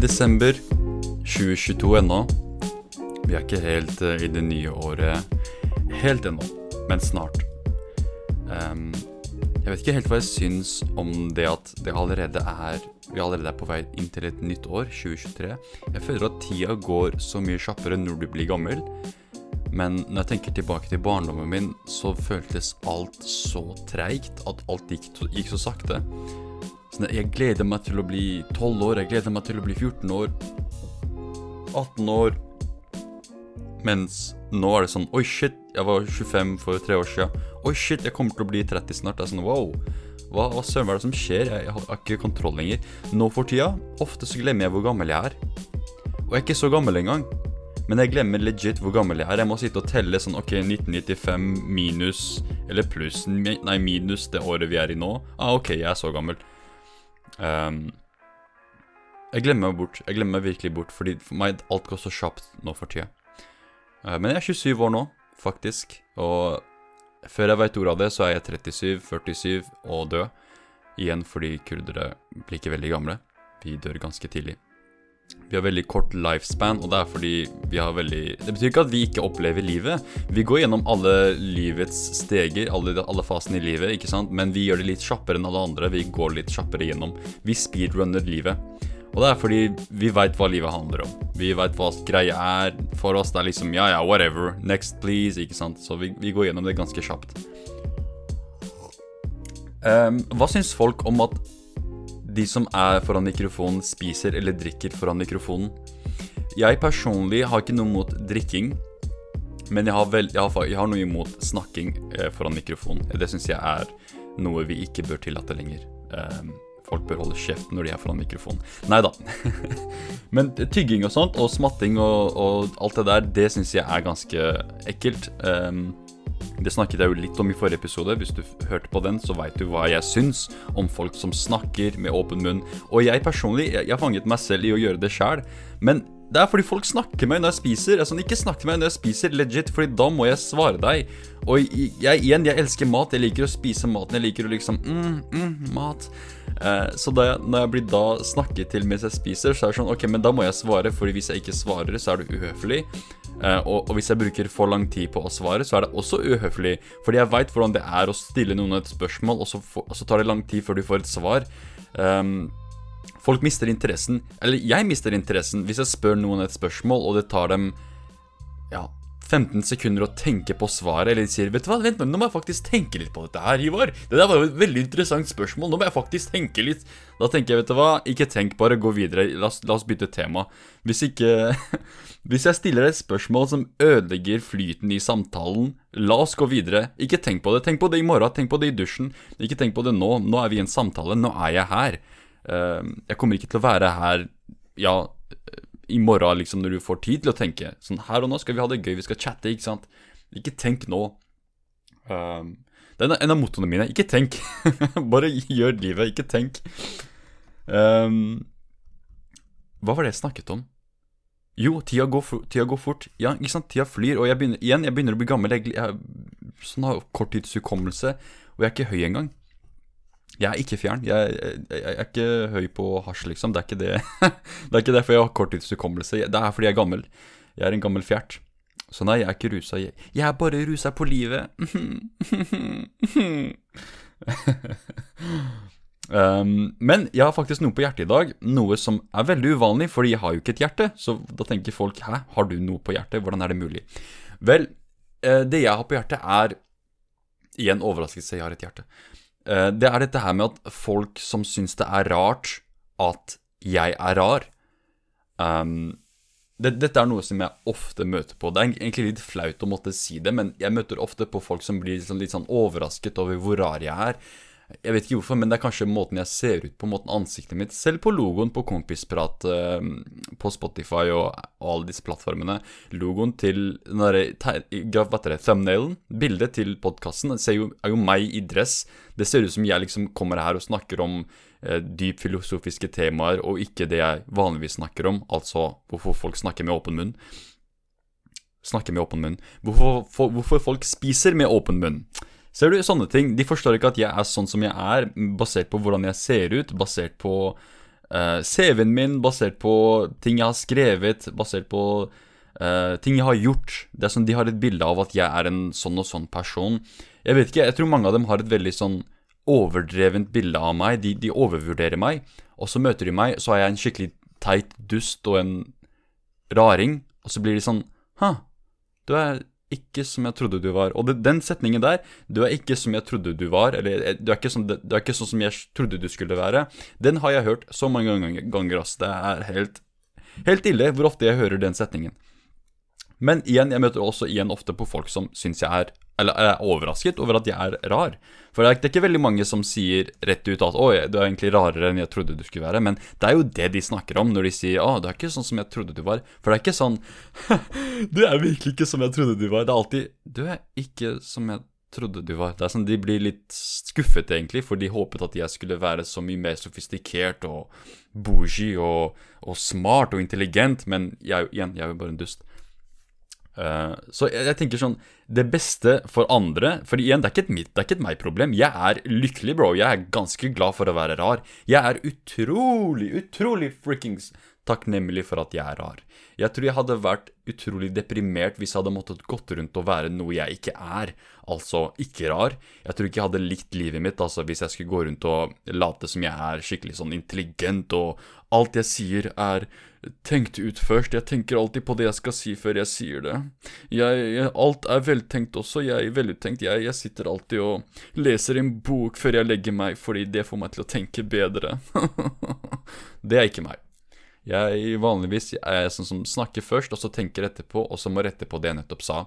desember 2022 ennå. Vi er ikke helt eh, i det nye året helt ennå, men snart. Um, jeg vet ikke helt hva jeg syns om det at det allerede er vi allerede er på vei inn til et nytt år, 2023. Jeg føler at tida går så mye kjappere når du blir gammel. Men når jeg tenker tilbake til barndommen min, så føltes alt så treigt at alt gikk, gikk så sakte. Så jeg gleder meg til å bli 12 år, jeg gleder meg til å bli 14 år, 18 år. Mens nå er det sånn Oi, shit, jeg var 25 for tre år siden. Oi, shit, jeg kommer til å bli 30 snart. Det er sånn wow. Hva, hva søren er det som skjer? Jeg, jeg, har ikke kontroll lenger. Nå for tida, ofte så glemmer jeg hvor gammel jeg er. Og jeg er ikke så gammel engang. Men jeg glemmer legit hvor gammel jeg er. Jeg må sitte og telle sånn OK, 1995 minus Eller pluss Nei, minus det året vi er i nå. Ah, OK, jeg er så gammel. Um, jeg glemmer meg bort. Jeg glemmer meg virkelig bort, fordi for meg alt går så kjapt nå for tida. Uh, men jeg er 27 år nå, faktisk. Og før jeg veit ordet av det, så er jeg 37, 47 og død. Igjen fordi kurdere blir ikke veldig gamle. Vi dør ganske tidlig. Vi har veldig kort lifespan, og det er fordi vi har veldig Det betyr ikke at vi ikke opplever livet. Vi går gjennom alle livets steger, alle, alle fasene i livet, ikke sant? men vi gjør det litt kjappere enn alle andre. Vi går litt kjappere gjennom. Vi speedrunner livet. Og det er fordi vi veit hva livet handler om. Vi veit hva greia er. For oss det er liksom ja, ja, whatever. Next, please. Ikke sant? Så vi, vi går gjennom det ganske kjapt. Um, hva syns folk om at de som er foran mikrofonen, spiser eller drikker foran mikrofonen. Jeg personlig har ikke noe mot drikking, men jeg har, vel, jeg har, jeg har noe imot snakking eh, foran mikrofonen. Det syns jeg er noe vi ikke bør tillate lenger. Eh, folk bør holde kjeft når de er foran mikrofonen. Nei da. men tygging og sånt, og smatting og, og alt det der, det syns jeg er ganske ekkelt. Eh, det snakket jeg jo litt om i forrige episode. Hvis du hørte på den, så veit du hva jeg syns om folk som snakker med åpen munn. Og jeg personlig, jeg fanget meg selv i å gjøre det sjæl. Men det er fordi folk snakker med meg når jeg spiser. Altså, ikke snakk til meg når jeg spiser, legit, Fordi da må jeg svare deg. Og jeg, igjen, jeg elsker mat. Jeg liker å spise maten. Jeg liker å liksom mm, mm, mat. Eh, så da, når jeg blir da snakket til mens jeg spiser, så er det sånn Ok, men da må jeg svare, Fordi hvis jeg ikke svarer, så er det uhøflig. Eh, og, og, hvis jeg bruker for lang tid på å svare, så er det også uhøflig. Fordi jeg veit hvordan det er å stille noen et spørsmål, og så, for, og så, tar det lang tid før du får et svar. Um, folk mister interessen. Eller jeg mister interessen hvis jeg spør noen et spørsmål, og det tar dem ja, 15 sekunder å tenke på svaret, eller de sier Vet du hva, vent, nå må jeg faktisk tenke litt på dette her, Ivar. Det der var jo et veldig interessant spørsmål. Nå må jeg faktisk tenke litt. Da tenker jeg, vet du hva, ikke tenk, bare gå videre. La oss, la oss bytte tema. Hvis ikke Hvis jeg stiller et spørsmål som ødelegger flyten i samtalen, la oss gå videre. Ikke tenk på det. Tenk på det i morgen, tenk på det i dusjen. Ikke tenk på det nå. Nå er vi i en samtale. Nå er jeg her. Ehm, jeg kommer ikke til å være her ja, i morgen, liksom, når du får tid til å tenke. Sånn her og nå skal vi ha det gøy, vi skal chatte, ikke sant. Ikke tenk nå. Um, det er en av mottoene mine. Ikke tenk. Bare gjør livet, ikke tenk. Um, hva var det jeg snakket om? Jo, tida går, tida går, fort. Ja, ikke sant, tida flyr. Og jeg begynner, igjen, jeg begynner å bli gammel. Jeg, jeg sånn har korttidshukommelse. Og jeg er ikke høy engang. Jeg er ikke fjern. Jeg, jeg, jeg, er ikke høy på hasj, liksom. Det er ikke det. det er ikke derfor jeg har korttidshukommelse. Det er fordi jeg er gammel. Jeg er en gammel fjert. Så nei, jeg er ikke rusa. Jeg, jeg er bare rusa på livet. um, men jeg har faktisk noe på hjertet i dag. Noe som er veldig uvanlig, fordi jeg har jo ikke et hjerte. Så da tenker folk hæ, har du noe på hjertet? Hvordan er det mulig? Vel, eh, det jeg har på hjertet, er Igjen overraskelse, jeg har et hjerte. Eh, det er dette her med at folk som syns det er rart at jeg er rar um, det, Dette er noe som jeg ofte møter på. Det er egentlig litt flaut å måtte si det, men jeg møter ofte på folk som blir liksom litt sånn overrasket over hvor rar jeg er. Jeg vet ikke hvorfor, men det er kanskje måten jeg ser ut på, måten ansiktet mitt Selv på logoen på Kompisprat uh, på Spotify og, og, alle disse plattformene. Logoen til den derre thumbnailen, bildet til podkasten, er jo meg i dress. Det ser ut som jeg liksom kommer her og snakker om eh, dyp filosofiske temaer, og ikke det jeg vanligvis snakker om, altså hvorfor folk snakker med åpen munn. Snakker med åpen munn. Hvorfor, for, hvorfor folk spiser med åpen munn. Ser du, sånne ting. De forstår ikke at jeg er sånn som jeg er, basert på hvordan jeg ser ut, basert på uh, CV-en min basert på ting jeg har skrevet, basert på uh, ting jeg har gjort. Det er sånn De har et bilde av at jeg er en sånn og sånn person. Jeg vet ikke, jeg tror mange av dem har et veldig sånn overdrevent bilde av meg. De, de overvurderer meg. Og så møter de meg, så er jeg en skikkelig teit dust og en raring. Og så blir de sånn Hæ, du er ikke som jeg trodde du var. Og det, den setningen der, du er ikke som jeg trodde du var, eller eh, du er, sånn, du er ikke sånn som jeg trodde du skulle være, den har jeg hørt så mange ganger ass. Det er helt, helt ille hvor ofte jeg hører den setningen. Men igjen, jeg møter også igjen ofte på folk som syns jeg er Eller er overrasket over at jeg er rar. For det er ikke veldig mange som sier rett ut at 'Å, du er egentlig rarere enn jeg trodde du skulle være'. Men det er jo det de snakker om når de sier 'Å, du er ikke sånn som jeg trodde du var'. For det er ikke sånn 'Du er virkelig ikke som jeg trodde du var'. Det er alltid 'Du er ikke som jeg trodde du var'. Det er sånn De blir litt skuffet, egentlig, for de håpet at jeg skulle være så mye mer sofistikert og bougie og, og smart og intelligent. Men jeg, igjen, jeg er jo bare en dust. Uh, så jeg, tenker sånn Det beste for andre For igjen, det er ikke et mitt, det er ikke et meg-problem. Jeg er lykkelig, bro. Jeg er ganske glad for å være rar. Jeg er utrolig, utrolig frikkings takknemlig for at jeg er rar. Jeg tror jeg hadde vært utrolig deprimert hvis jeg hadde måttet gått rundt og være noe jeg ikke er, altså ikke rar. Jeg tror ikke jeg hadde likt livet mitt altså hvis jeg skulle gå rundt og late som jeg er skikkelig sånn intelligent, og alt jeg sier er tenkt ut først. Jeg tenker alltid på det jeg skal si før jeg sier det. Jeg, alt er veltenkt også. Jeg er veluttenkt. Jeg, jeg sitter alltid og leser en bok før jeg legger meg, fordi det får meg til å tenke bedre. det er ikke meg. Jeg vanligvis er sånn som snakker først, og så tenker etterpå, og så må rette på det jeg nettopp sa.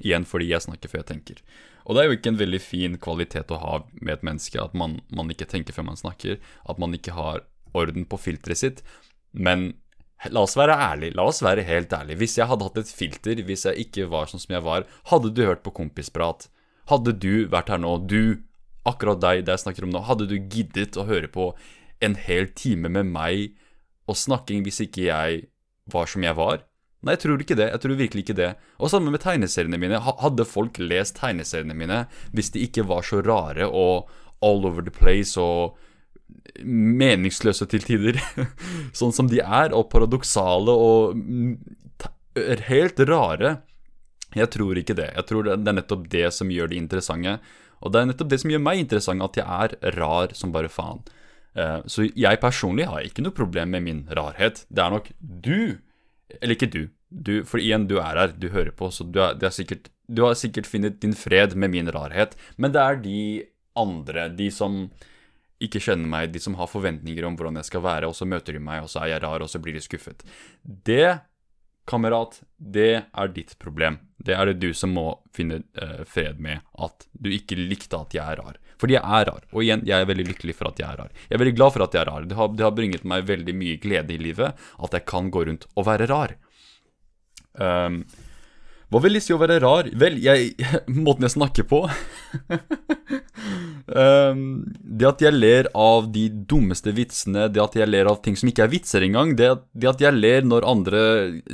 Igjen fordi jeg snakker før jeg tenker. Og det er jo ikke en veldig fin kvalitet å ha med et menneske, at man, man ikke tenker før man snakker, at man ikke har orden på filteret sitt. Men La oss være ærlige, la oss være helt ærlige. Hvis jeg hadde hatt et filter, hvis jeg ikke var sånn som jeg var, hadde du hørt på kompisprat? Hadde du vært her nå, du, akkurat deg, det jeg snakker om nå, hadde du giddet å høre på en hel time med meg og snakking hvis ikke jeg var som jeg var? Nei, jeg tror ikke det. Jeg tror virkelig ikke det. Og sammen med tegneseriene mine. Hadde folk lest tegneseriene mine hvis de ikke var så rare og all over the place og meningsløse til tider, sånn som de er, og paradoksale og helt rare. Jeg tror ikke det. Jeg tror det er nettopp det som gjør de interessante. Og det er nettopp det som gjør meg interessant, at jeg er rar som bare faen. Eh, så jeg personlig har ikke noe problem med min rarhet. Det er nok du, eller ikke du, du for igjen, du er her, du hører på, så du, er, er sikkert, du har sikkert funnet din fred med min rarhet. Men det er de andre, de som ikke kjenner meg, de som har forventninger om hvordan jeg skal være, og så møter de meg, og så er jeg rar, og så blir de skuffet. Det, kamerat, det er ditt problem. Det er det du som må finne uh, fred med, at du ikke likte at jeg er rar. Fordi jeg er rar. Og igjen, jeg er veldig lykkelig for at jeg er rar. Jeg er veldig glad for at jeg er rar. Det har, det har bringet meg veldig mye glede i livet at jeg kan gå rundt og være rar. Um, hva vil det si å være rar? Vel, jeg Måten jeg snakker på um, Det at jeg ler av de dummeste vitsene, det at jeg ler av ting som ikke er vitser engang, det, det at jeg ler når andre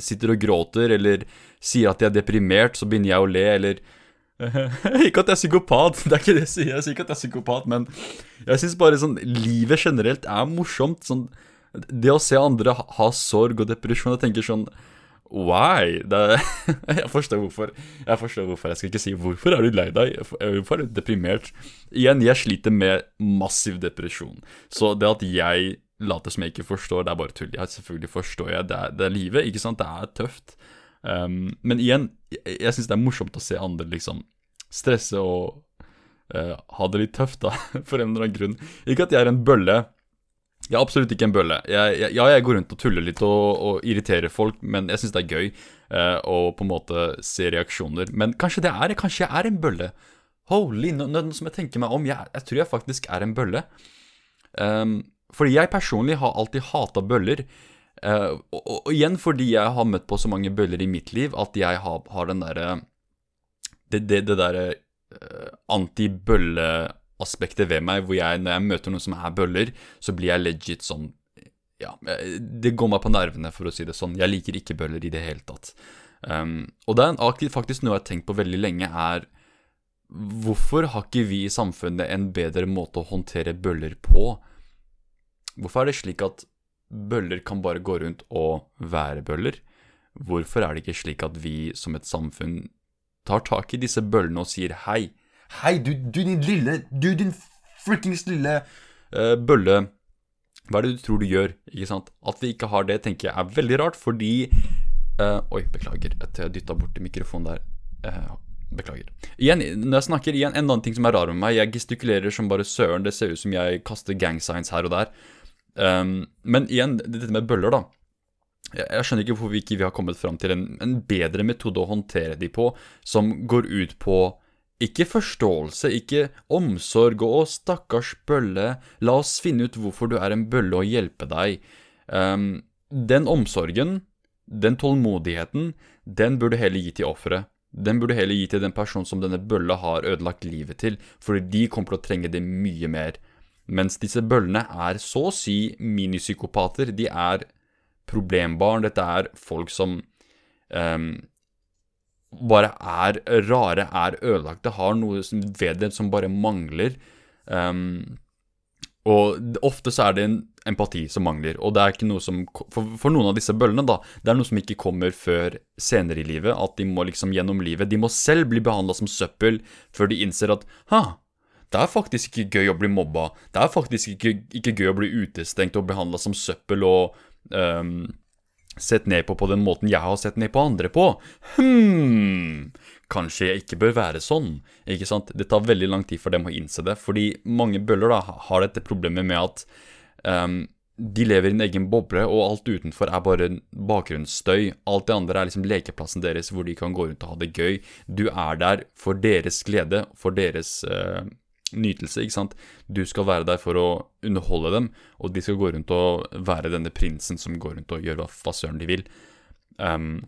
sitter og gråter eller sier at de er deprimert, så begynner jeg å le, eller ikke at jeg er psykopat, det er ikke det jeg sier. Jeg sier ikke at jeg er psykopat, men jeg syns bare sånn Livet generelt er morsomt. Sånn, det å se andre ha sorg og depresjon, jeg tenker sånn Why? Det, jeg forstår hvorfor. Jeg forstår hvorfor. Jeg skal ikke si 'hvorfor er du lei deg', hvorfor er du deprimert? Igjen, jeg sliter med massiv depresjon. Så det at jeg later som jeg ikke forstår, det er bare tull. Jeg selvfølgelig forstår jeg. Det det er livet, ikke sant? Det er tøft. Um, men igjen, jeg, jeg syns det er morsomt å se andre liksom stresse og uh, ha det litt tøft, da, for en eller annen grunn. Ikke at jeg er en bølle. Jeg er absolutt ikke en bølle. Jeg, jeg, ja, jeg går rundt og tuller litt og, og irriterer folk, men jeg syns det er gøy uh, å på en måte se reaksjoner. Men kanskje det er Kanskje jeg er en bølle. Holy, nå, nå som jeg tenker meg om, jeg, jeg, tror jeg faktisk er en bølle. Um, fordi jeg personlig har alltid hata bøller. Uh, og, og, igjen fordi jeg har møtt på så mange bøller i mitt liv, at jeg har, har den derre Det, det, det derre uh, anti-bølle aspektet ved meg, hvor jeg, når jeg møter noen som er bøller, så blir jeg legit sånn Ja, det går meg på nervene, for å si det sånn. Jeg liker ikke bøller i det hele tatt. Um, og det er faktisk noe jeg har tenkt på veldig lenge, er Hvorfor har ikke vi i samfunnet en bedre måte å håndtere bøller på? Hvorfor er det slik at bøller kan bare gå rundt og være bøller? Hvorfor er det ikke slik at vi som et samfunn tar tak i disse bøllene og sier hei? Hei, du, du din lille Du din frikkings lille uh, bølle. Hva er det du tror du gjør? Ikke sant? At vi ikke har det, tenker jeg er veldig rart, fordi uh, Oi, beklager at jeg dytta borti mikrofonen der. Uh, beklager. Igjen, når jeg snakker igjen, en annen ting som er rar med meg, jeg gestikulerer som bare søren. Det ser ut som jeg kaster gang signs her og der. Um, men igjen, dette med bøller, da. Jeg, skjønner ikke hvorfor vi ikke har kommet fram til en, en bedre metode å håndtere de på, som går ut på ikke forståelse, ikke omsorg og 'stakkars bølle', la oss finne ut hvorfor du er en bølle og hjelpe deg. Um, den omsorgen, den tålmodigheten, den burde heller gi til offeret. Den burde heller gi til den personen som denne bølla har ødelagt livet til, fordi de kommer til å trenge det mye mer. Mens disse bøllene er så å si minipsykopater. De er problembarn. Dette er folk som um, bare er rare, er ødelagte, har noe ved det som bare mangler. Um, og ofte så er det en empati som mangler, og det er ikke noe som for, for, noen av disse bøllene, da, det er noe som ikke kommer før senere i livet. At de må liksom gjennom livet De må selv bli behandla som søppel før de innser at ha, det er faktisk ikke gøy å bli mobba. Det er faktisk ikke, ikke gøy å bli utestengt og behandla som søppel og um, sett ned på på den måten jeg har sett ned på andre på. Hm, kanskje jeg ikke bør være sånn. Ikke sant? Det tar veldig lang tid for dem å innse det, fordi mange bøller da har dette problemet med at um, de lever i en egen boble, og alt utenfor er bare bakgrunnsstøy. Alt det andre er liksom lekeplassen deres hvor de kan gå rundt og ha det gøy. Du er der for deres glede, for deres uh, nytelse, ikke sant. Du skal være der for å underholde dem, og de skal gå rundt og være denne prinsen som går rundt og gjør hva, søren de vil. Um,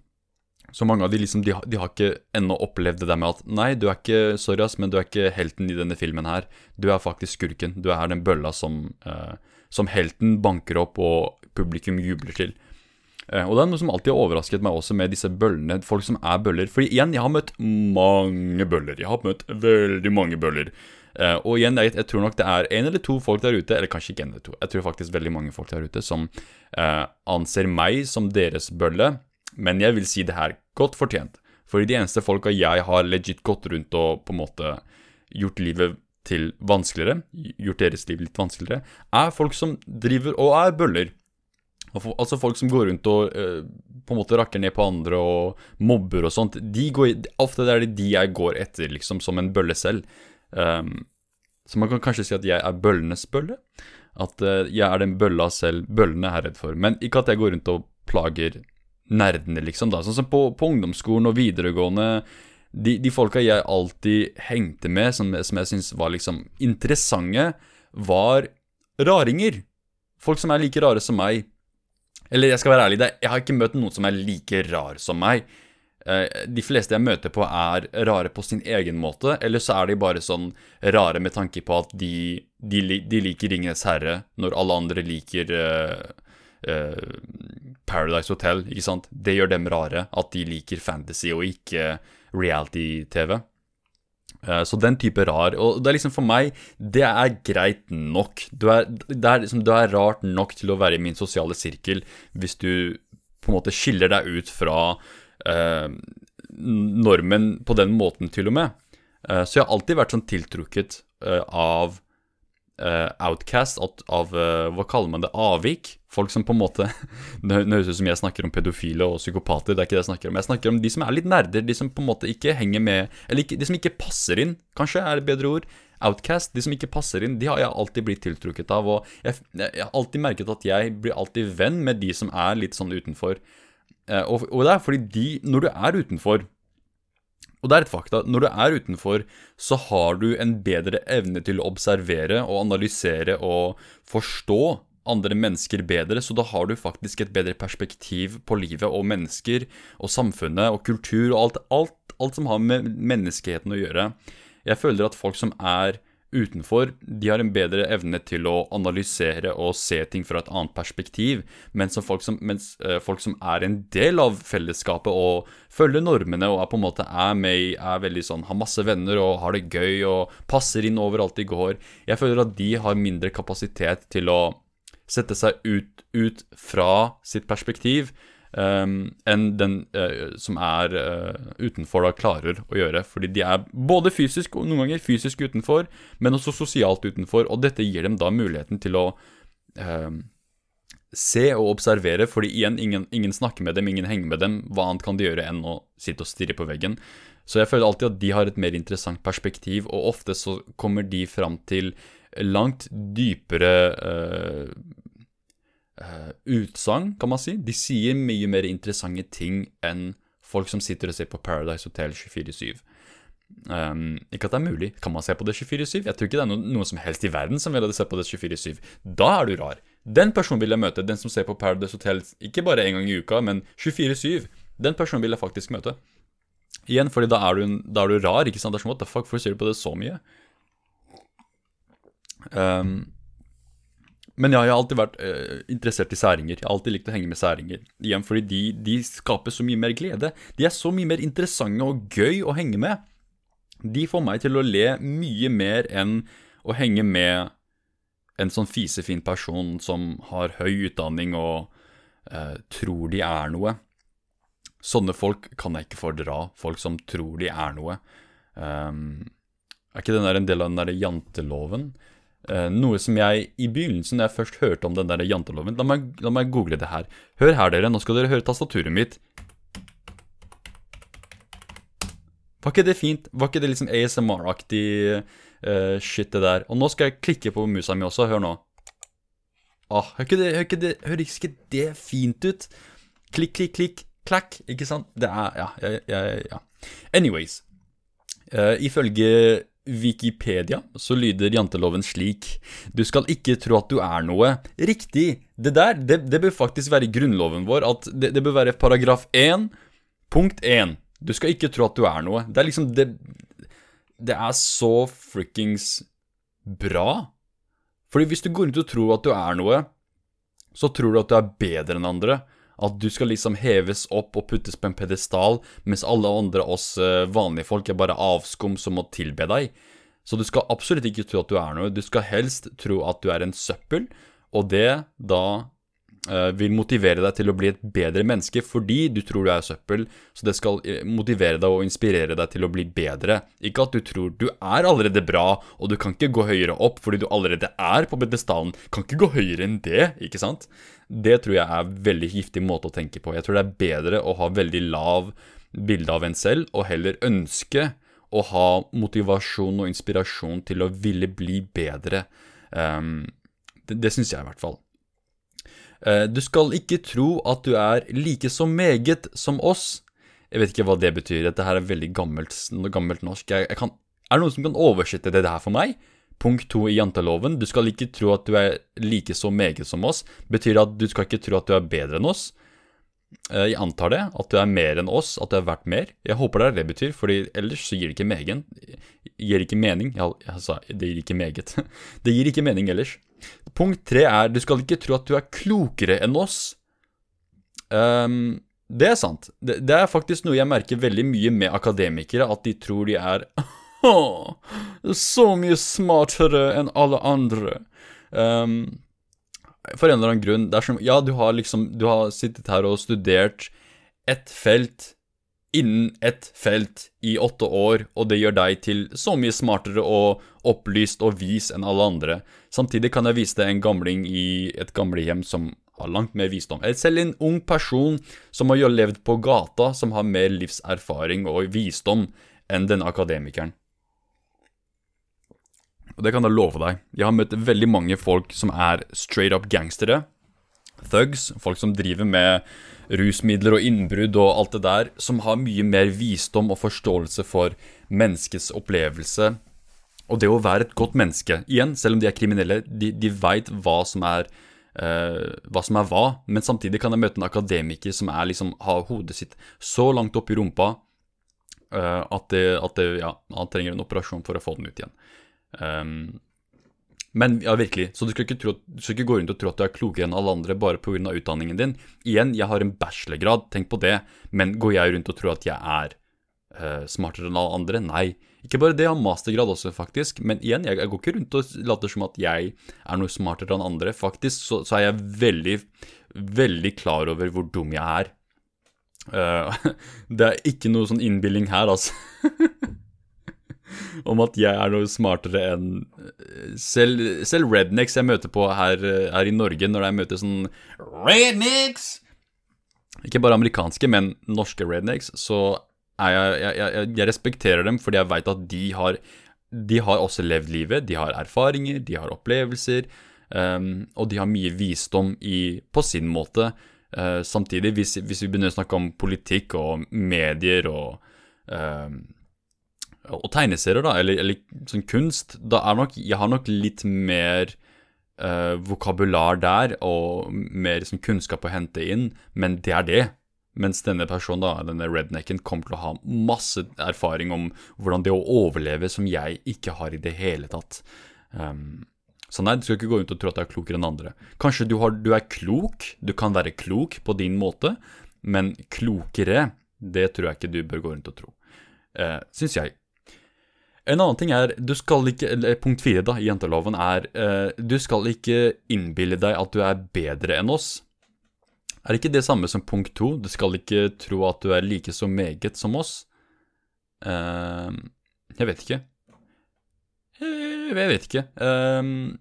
så mange av de liksom, de, de har ikke ennå opplevd det der med at Nei, du er ikke sorry ass, men du er ikke helten i denne filmen her. Du er faktisk skurken. Du er den bølla som, uh, som helten banker opp og publikum jubler til. Uh, og det er noe som alltid har overrasket meg også med disse bøllene, folk som er bøller. Fordi igjen, jeg har møtt mange bøller. Jeg har møtt veldig mange bøller. Uh, og igjen, jeg, jeg, tror nok det er en eller to folk der ute, eller kanskje ikke en eller to, jeg tror faktisk veldig mange folk der ute som uh, anser meg som deres bølle, men jeg vil si det her godt fortjent. Fordi de eneste folka jeg har legit gått rundt og på en måte gjort livet til vanskeligere, gjort deres liv litt vanskeligere, er folk som driver og er bøller. Altså folk som går rundt og uh, på en måte rakker ned på andre og mobber og sånt. De går, ofte det er det de jeg går etter, liksom, som en bølle selv. Um, så man kan kanskje si at jeg er bøllenes bølle. At uh, jeg er den bølla selv bøllene er redd for. Men ikke at jeg går rundt og plager nerdene, liksom. da Sånn som på, på ungdomsskolen og videregående. De, de, folka jeg alltid hengte med, som, som jeg syntes var liksom interessante, var raringer. Folk som er like rare som meg. Eller jeg skal være ærlig, jeg har ikke møtt noen som er like rar som meg. Eh, de fleste jeg møter på, er rare på sin egen måte, eller så er de bare sånn rare med tanke på at de, de, de liker Ringenes herre, når alle andre liker uh, uh, Paradise Hotel, ikke sant? Det gjør dem rare, at de liker fantasy og ikke reality-TV. Så den type rar. Og det er liksom for meg, det er greit nok. Du er, det er, liksom, du er rart nok til å være i min sosiale sirkel hvis du på en måte skiller deg ut fra eh, normen på den måten, til og med. Eh, så jeg har alltid vært sånn tiltrukket eh, av eh, outcast, av, eh, Hva kaller man det? Avvik. Folk som på en måte Det høres ut som jeg snakker om pedofile og psykopater, det er ikke det jeg snakker om. Jeg snakker om de som er litt nerder, de som på en måte ikke henger med Eller ikke, de som ikke passer inn, kanskje, er et bedre ord. Outcast, de som ikke passer inn, de har jeg alltid blitt tiltrukket av. Og jeg, jeg har alltid merket at jeg blir alltid venn med de som er litt sånn utenfor. Eh, og, og, det er fordi de Når du er utenfor Og det er et fakta. Når du er utenfor, så har du en bedre evne til å observere og analysere og forstå andre mennesker bedre, så da har du faktisk et bedre perspektiv på livet og mennesker og samfunnet og kultur og alt, alt, alt som har med menneskeheten å gjøre. Jeg føler at folk som er utenfor, de har en bedre evne til å analysere og se ting fra et annet perspektiv, mens folk som, mens, uh, folk som er en del av fellesskapet og følger normene og er på en måte er med er veldig sånn, har masse venner og har det gøy og passer inn overalt de går, jeg føler at de har mindre kapasitet til å sette seg ut, ut fra sitt perspektiv enn den uh, som er uh, utenfor, da klarer å gjøre. Fordi de er både fysisk og noen ganger fysisk utenfor, men også sosialt utenfor. Og dette gir dem da muligheten til å um, se og observere, fordi igjen, ingen, ingen, snakker med dem, ingen henger med dem. Hva annet kan de gjøre enn å sitte og stirre på veggen? Så jeg føler alltid at de har et mer interessant perspektiv, og ofte så kommer de fram til langt dypere uh, uh, utsagn, kan man si. De sier mye mer interessante ting enn folk som sitter og ser på Paradise Hotel 24-7. Um, ikke at det er mulig. Kan man se på det 24-7? Jeg tror ikke det er noen noe som helst i verden som vil sett på det 24-7. Da er du rar. Den personen vil jeg møte. Den som ser på Paradise Hotel ikke bare en gang i uka, men 24-7. Den personen vil jeg faktisk møte. Igjen, fordi da er du, da er du rar. ikke sant? Det er som, What the fuck, hvorfor ser du på det så mye? Um, men ja, jeg har alltid vært uh, interessert i særinger. Jeg har alltid likt å henge med særinger. Igjen fordi de, de, skaper så mye mer glede. De er så mye mer interessante og gøy å henge med. De får meg til å le mye mer enn å henge med en sånn fisefin person som har høy utdanning og uh, tror de er noe. Sånne folk kan jeg ikke fordra. Folk som tror de er noe. Um, er ikke den der en del av den derre janteloven? Uh, noe som jeg i begynnelsen, når jeg først hørte om den der janteloven la meg, la meg google det her. Hør her, dere. Nå skal dere høre tastaturet mitt. Var ikke det fint? Var ikke det liksom ASMR-aktig uh, shit, det der? Og nå skal jeg klikke på musa mi også. Hør nå. Ah, hør ikke det, hør ikke det, hør ikke det fint ut? Klikk, klikk, klikk, klakk. Ikke sant? Det er Ja, ja, ja. ja. Anyways. Uh, ifølge Wikipedia så lyder janteloven slik Du skal ikke tro at du er noe. Riktig! Det der, det, det bør faktisk være grunnloven vår. At det, det, bør være paragraf 1, punkt 1. Du skal ikke tro at du er noe. Det er liksom Det, det er så frikkings bra. Fordi hvis du går rundt og tror at du er noe, så tror du at du er bedre enn andre. At du skal liksom heves opp og puttes på en pedestal, mens alle andre oss eh, vanlige folk er bare avskum som må tilbe deg. Så du skal absolutt ikke tro at du er noe. Du skal helst tro at du er en søppel, og det da vil motivere deg til å bli et bedre menneske fordi du tror du er søppel. Så det skal eh, motivere deg og inspirere deg til å bli bedre. Ikke at du tror du er allerede bra, og du kan ikke gå høyere opp fordi du allerede er på bedestalen. Kan ikke gå høyere enn det, ikke sant? Det tror jeg er en veldig giftig måte å tenke på. Jeg tror det er bedre å ha veldig lav bilde av en selv, og heller ønske å ha motivasjon og inspirasjon til å ville bli bedre. Um, det det syns jeg i hvert fall. Uh, du skal ikke tro at du er like så meget som oss. Jeg vet ikke hva det betyr. Dette her er veldig gammelt, gammelt norsk. Jeg, jeg kan, er det noen som kan oversette det her for meg? Punkt to i janteloven. Du skal ikke tro at du er like så meget som oss. Betyr det at du skal ikke tro at du er bedre enn oss? Eh, jeg antar det. At du er mer enn oss. At du er verdt mer. Jeg håper det er det det betyr, fordi ellers så gir det ikke megen. Gir ikke mening. Jeg, jeg sa det gir ikke meget. Det gir ikke mening ellers. Punkt tre er du skal ikke tro at du er klokere enn oss. Um, det er sant. Det, det er faktisk noe jeg merker veldig mye med akademikere, at de tror de er så mye smartere enn alle andre. Um, for en eller annen grunn. Det er som Ja, du har liksom Du har sittet her og studert ett felt innen ett felt i åtte år, og det gjør deg til så mye smartere og opplyst og vis enn alle andre. Samtidig kan jeg vise deg en gamling i et gamlehjem som har langt mer visdom. Selv en ung person som har levd på gata, som har mer livserfaring og visdom enn denne akademikeren. Og det kan jeg love deg. Jeg har møtt veldig mange folk som er straight up gangstere. Thugs. Folk som driver med rusmidler og innbrudd og alt det der. Som har mye mer visdom og forståelse for menneskets opplevelse. Og det å være et godt menneske. Igjen, selv om de er kriminelle, de, de veit hva som er Uh, hva som er hva, men samtidig kan jeg møte en akademiker som er liksom, har hodet sitt så langt opp i rumpa uh, at, det, at det, ja, han trenger en operasjon for å få den ut igjen. Um, men ja, virkelig. Så du skal, tro, du skal, ikke gå rundt og tro at du er klokere enn alle andre bare pga. utdanningen din. Igjen, jeg har en bachelorgrad, tenk på det. Men går jeg rundt og tror at jeg er uh, smartere enn alle andre? Nei. Ikke bare det, jeg har mastergrad også, faktisk. Men igjen, jeg, jeg går ikke rundt og later som at jeg er noe smartere enn andre. Faktisk så, så er jeg veldig, veldig klar over hvor dum jeg er. Uh, det er ikke noe sånn innbilning her, altså. Om at jeg er noe smartere enn eh, selv, selv rednecks jeg møter på her, her i Norge, når jeg møter sånn Rednecks! Ikke bare amerikanske, men norske rednecks, så jeg, jeg, jeg, jeg, respekterer dem fordi jeg veit at de har, de har også levd livet. De har erfaringer, de har opplevelser, um, og de har mye visdom i, på sin måte. Uh, samtidig, hvis, hvis, vi begynner å snakke om politikk og medier og, um, og tegneserier, da, eller, eller, sånn kunst, da er nok Jeg har nok litt mer uh, vokabular der og mer sånn kunnskap å hente inn, men det er det. Mens denne personen, da, denne rednecken, kommer til å ha masse erfaring om hvordan det å overleve som jeg ikke har i det hele tatt. Um, så nei, du skal ikke gå rundt og tro at du er klokere enn andre. Kanskje du, har, du, er klok, du kan være klok på din måte, men klokere, det tror jeg ikke du bør gå rundt og tro. Uh, Syns jeg. En annen ting er, du skal ikke, punkt fire da, i jenteloven er, uh, du skal ikke innbille deg at du er bedre enn oss. Er det ikke det samme som punkt to? Du skal ikke tro at du er like så meget som oss? Uh, jeg vet ikke. Jeg vet ikke. Uh,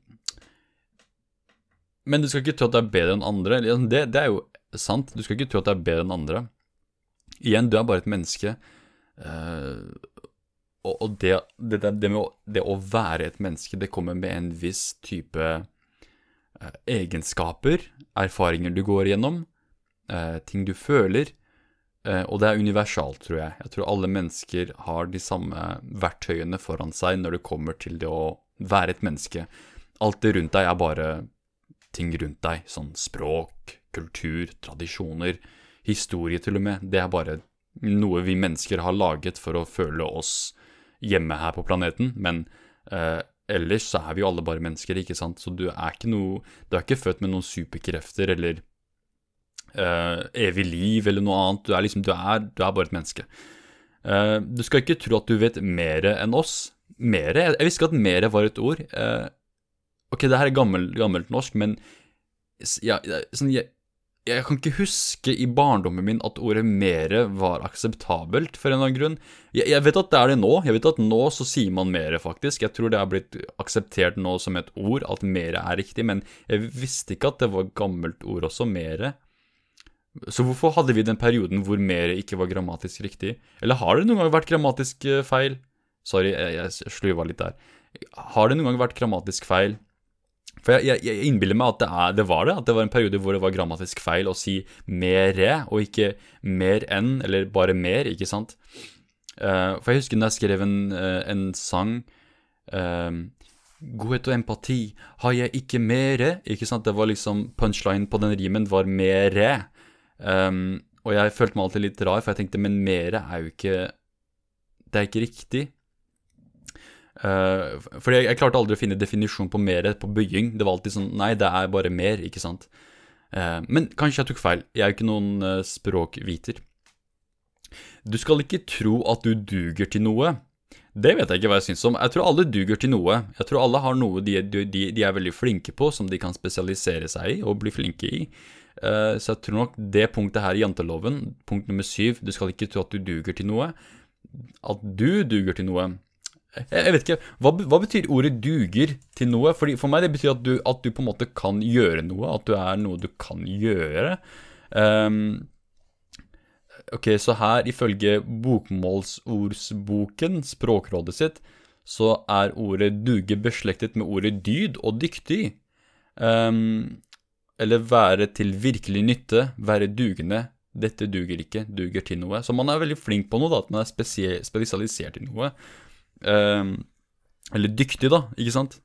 men du skal ikke tro at du er bedre enn andre. Det, det, er jo sant. Du skal ikke tro at du er bedre enn andre. Igjen, du er bare et menneske. Uh, og, og det, det, det, med å, det å være et menneske, det kommer med en viss type eh, egenskaper, erfaringer du går igjennom eh, ting du føler. Eh, og det er universalt, tror jeg. Jeg tror alle mennesker har de samme verktøyene foran seg når det kommer til det å være et menneske. Alt det rundt deg er bare ting rundt deg, sånn språk, kultur, tradisjoner, historie til og med. Det er bare noe vi mennesker har laget for å føle oss hjemme her på planeten. Men eh, ellers så er vi jo alle bare mennesker, ikke sant. Så du er ikke noe Du er ikke født med noen superkrefter eller eh, evig liv eller noe annet. Du er, liksom, du er, du er bare et menneske. Eh, du skal ikke tro at du vet mer enn oss. Mere? Jeg, visste ikke at mere var et ord. Uh, ok, det her er gammel, gammelt norsk, men ja, sånn, jeg, jeg, kan ikke huske i barndommen min at ordet mere var akseptabelt, for en eller annen grunn. Jeg, jeg, vet at det er det nå. Jeg vet at nå så sier man mere, faktisk. Jeg tror det er blitt akseptert nå som et ord, at mere er riktig, men jeg visste ikke at det var gammelt ord også, mere. Så hvorfor hadde vi den perioden hvor mere ikke var grammatisk riktig? Eller har det noen gang vært grammatisk eh, feil? Sorry, jeg, jeg slurva litt der. Har det noen gang vært grammatisk feil? For jeg, jeg, jeg innbiller meg at det, er, det, var det. At det var en periode hvor det var grammatisk feil å si mere, og ikke mer enn, eller bare mer, ikke sant? Uh, for jeg husker da jeg skrev en, uh, en sang uh, Godhet og empati har jeg ikke mere, ikke sant? Det var liksom Punchline på den rimen var mere. Um, og jeg følte meg alltid litt rar, for jeg tenkte men mere er jo ikke Det er ikke riktig. Uh, fordi jeg, jeg, klarte aldri å finne definisjon på mer på bygging. Det var alltid sånn Nei, det er bare mer, ikke sant. Uh, men kanskje jeg tok feil. Jeg er jo ikke noen uh, språkviter. Du skal ikke tro at du duger til noe. Det vet jeg ikke hva jeg syns om. Jeg tror alle duger til noe. Jeg tror alle har noe de, de, de er veldig flinke på, som de kan spesialisere seg i og bli flinke i. Uh, så jeg tror nok det punktet her i janteloven, punkt nummer syv, du skal ikke tro at du duger til noe. At du duger til noe. Jeg vet ikke, Hva, hva betyr ordet 'duger' til noe? Fordi For meg det betyr at du, at du, på en måte kan gjøre noe. At du er noe du kan gjøre. Um, ok, så her ifølge bokmålsordsboken, språkrådet sitt, så er ordet 'duge' beslektet med ordet 'dyd' og 'dyktig'. Um, eller være til virkelig nytte, være dugende. Dette duger ikke, duger til noe. Så man er veldig flink på noe, da, at man er spesialisert i noe. Uh, eller dyktig, da, ikke sant?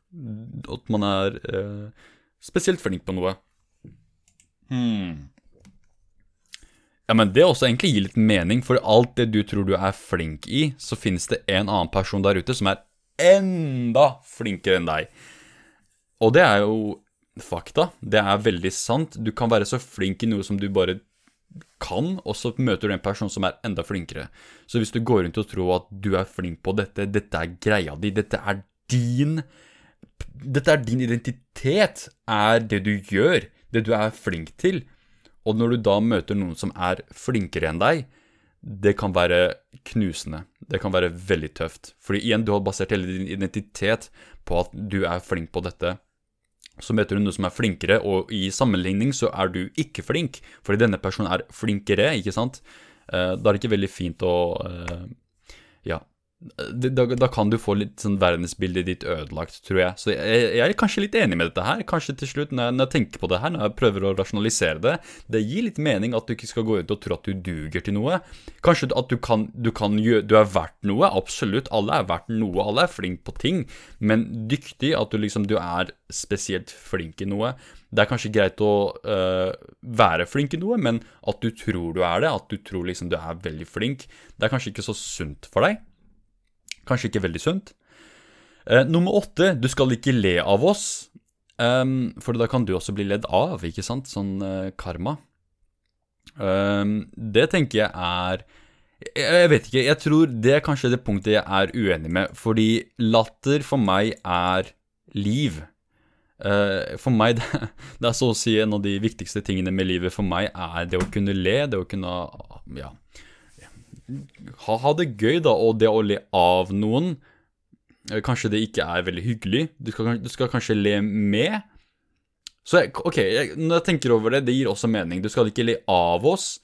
At man er eh, spesielt flink på noe. Hmm. Ja, men det også egentlig gir litt mening, for alt det du tror du er flink i, så finnes det en annen person der ute som er enda flinkere enn deg. Og det er jo fakta. Det er veldig sant. Du kan være så flink i noe som du bare kan, og så møter du en person som er enda flinkere. Så hvis du går rundt og tror at du er flink på dette, dette er greia di, dette er din Dette er din identitet, er det du gjør, det du er flink til. Og når du da møter noen som er flinkere enn deg, det kan være knusende. Det kan være veldig tøft. Fordi igjen, du har basert hele din identitet på at du er flink på dette. Så møter du noen som er flinkere, og i sammenligning så er du ikke flink. Fordi denne personen er flinkere, ikke sant. Eh, da er det ikke veldig fint å eh, Ja, da, da, kan du få litt sånn verdensbildet ditt ødelagt, tror jeg. Så jeg, jeg, er kanskje litt enig med dette her. Kanskje til slutt, når jeg, når jeg, tenker på det her, når jeg prøver å rasjonalisere det Det gir litt mening at du ikke skal gå ut og tro at du duger til noe. Kanskje at du kan, du kan gjøre Du er verdt noe. Absolutt. Alle er verdt noe. Alle er flink på ting. Men dyktig, at du liksom Du er spesielt flink i noe. Det er kanskje greit å øh, være flink i noe, men at du tror du er det, at du tror liksom du er veldig flink, det er kanskje ikke så sunt for deg. Kanskje ikke veldig sunt. Eh, nummer åtte, du skal ikke le av oss. Um, for da kan du også bli ledd av, ikke sant? Sånn uh, karma. Um, det tenker jeg er jeg, vet ikke. Jeg tror det er kanskje det punktet jeg er uenig med. Fordi latter for meg er liv. Uh, for meg, det, er så å si en av de viktigste tingene med livet for meg, er det å kunne le, det å kunne ja, ha, det gøy, da, og det å le av noen eh, Kanskje det ikke er veldig hyggelig. Du skal, du skal kanskje le med. Så jeg, ok, jeg, når jeg tenker over det, det gir også mening. Du skal ikke le av oss,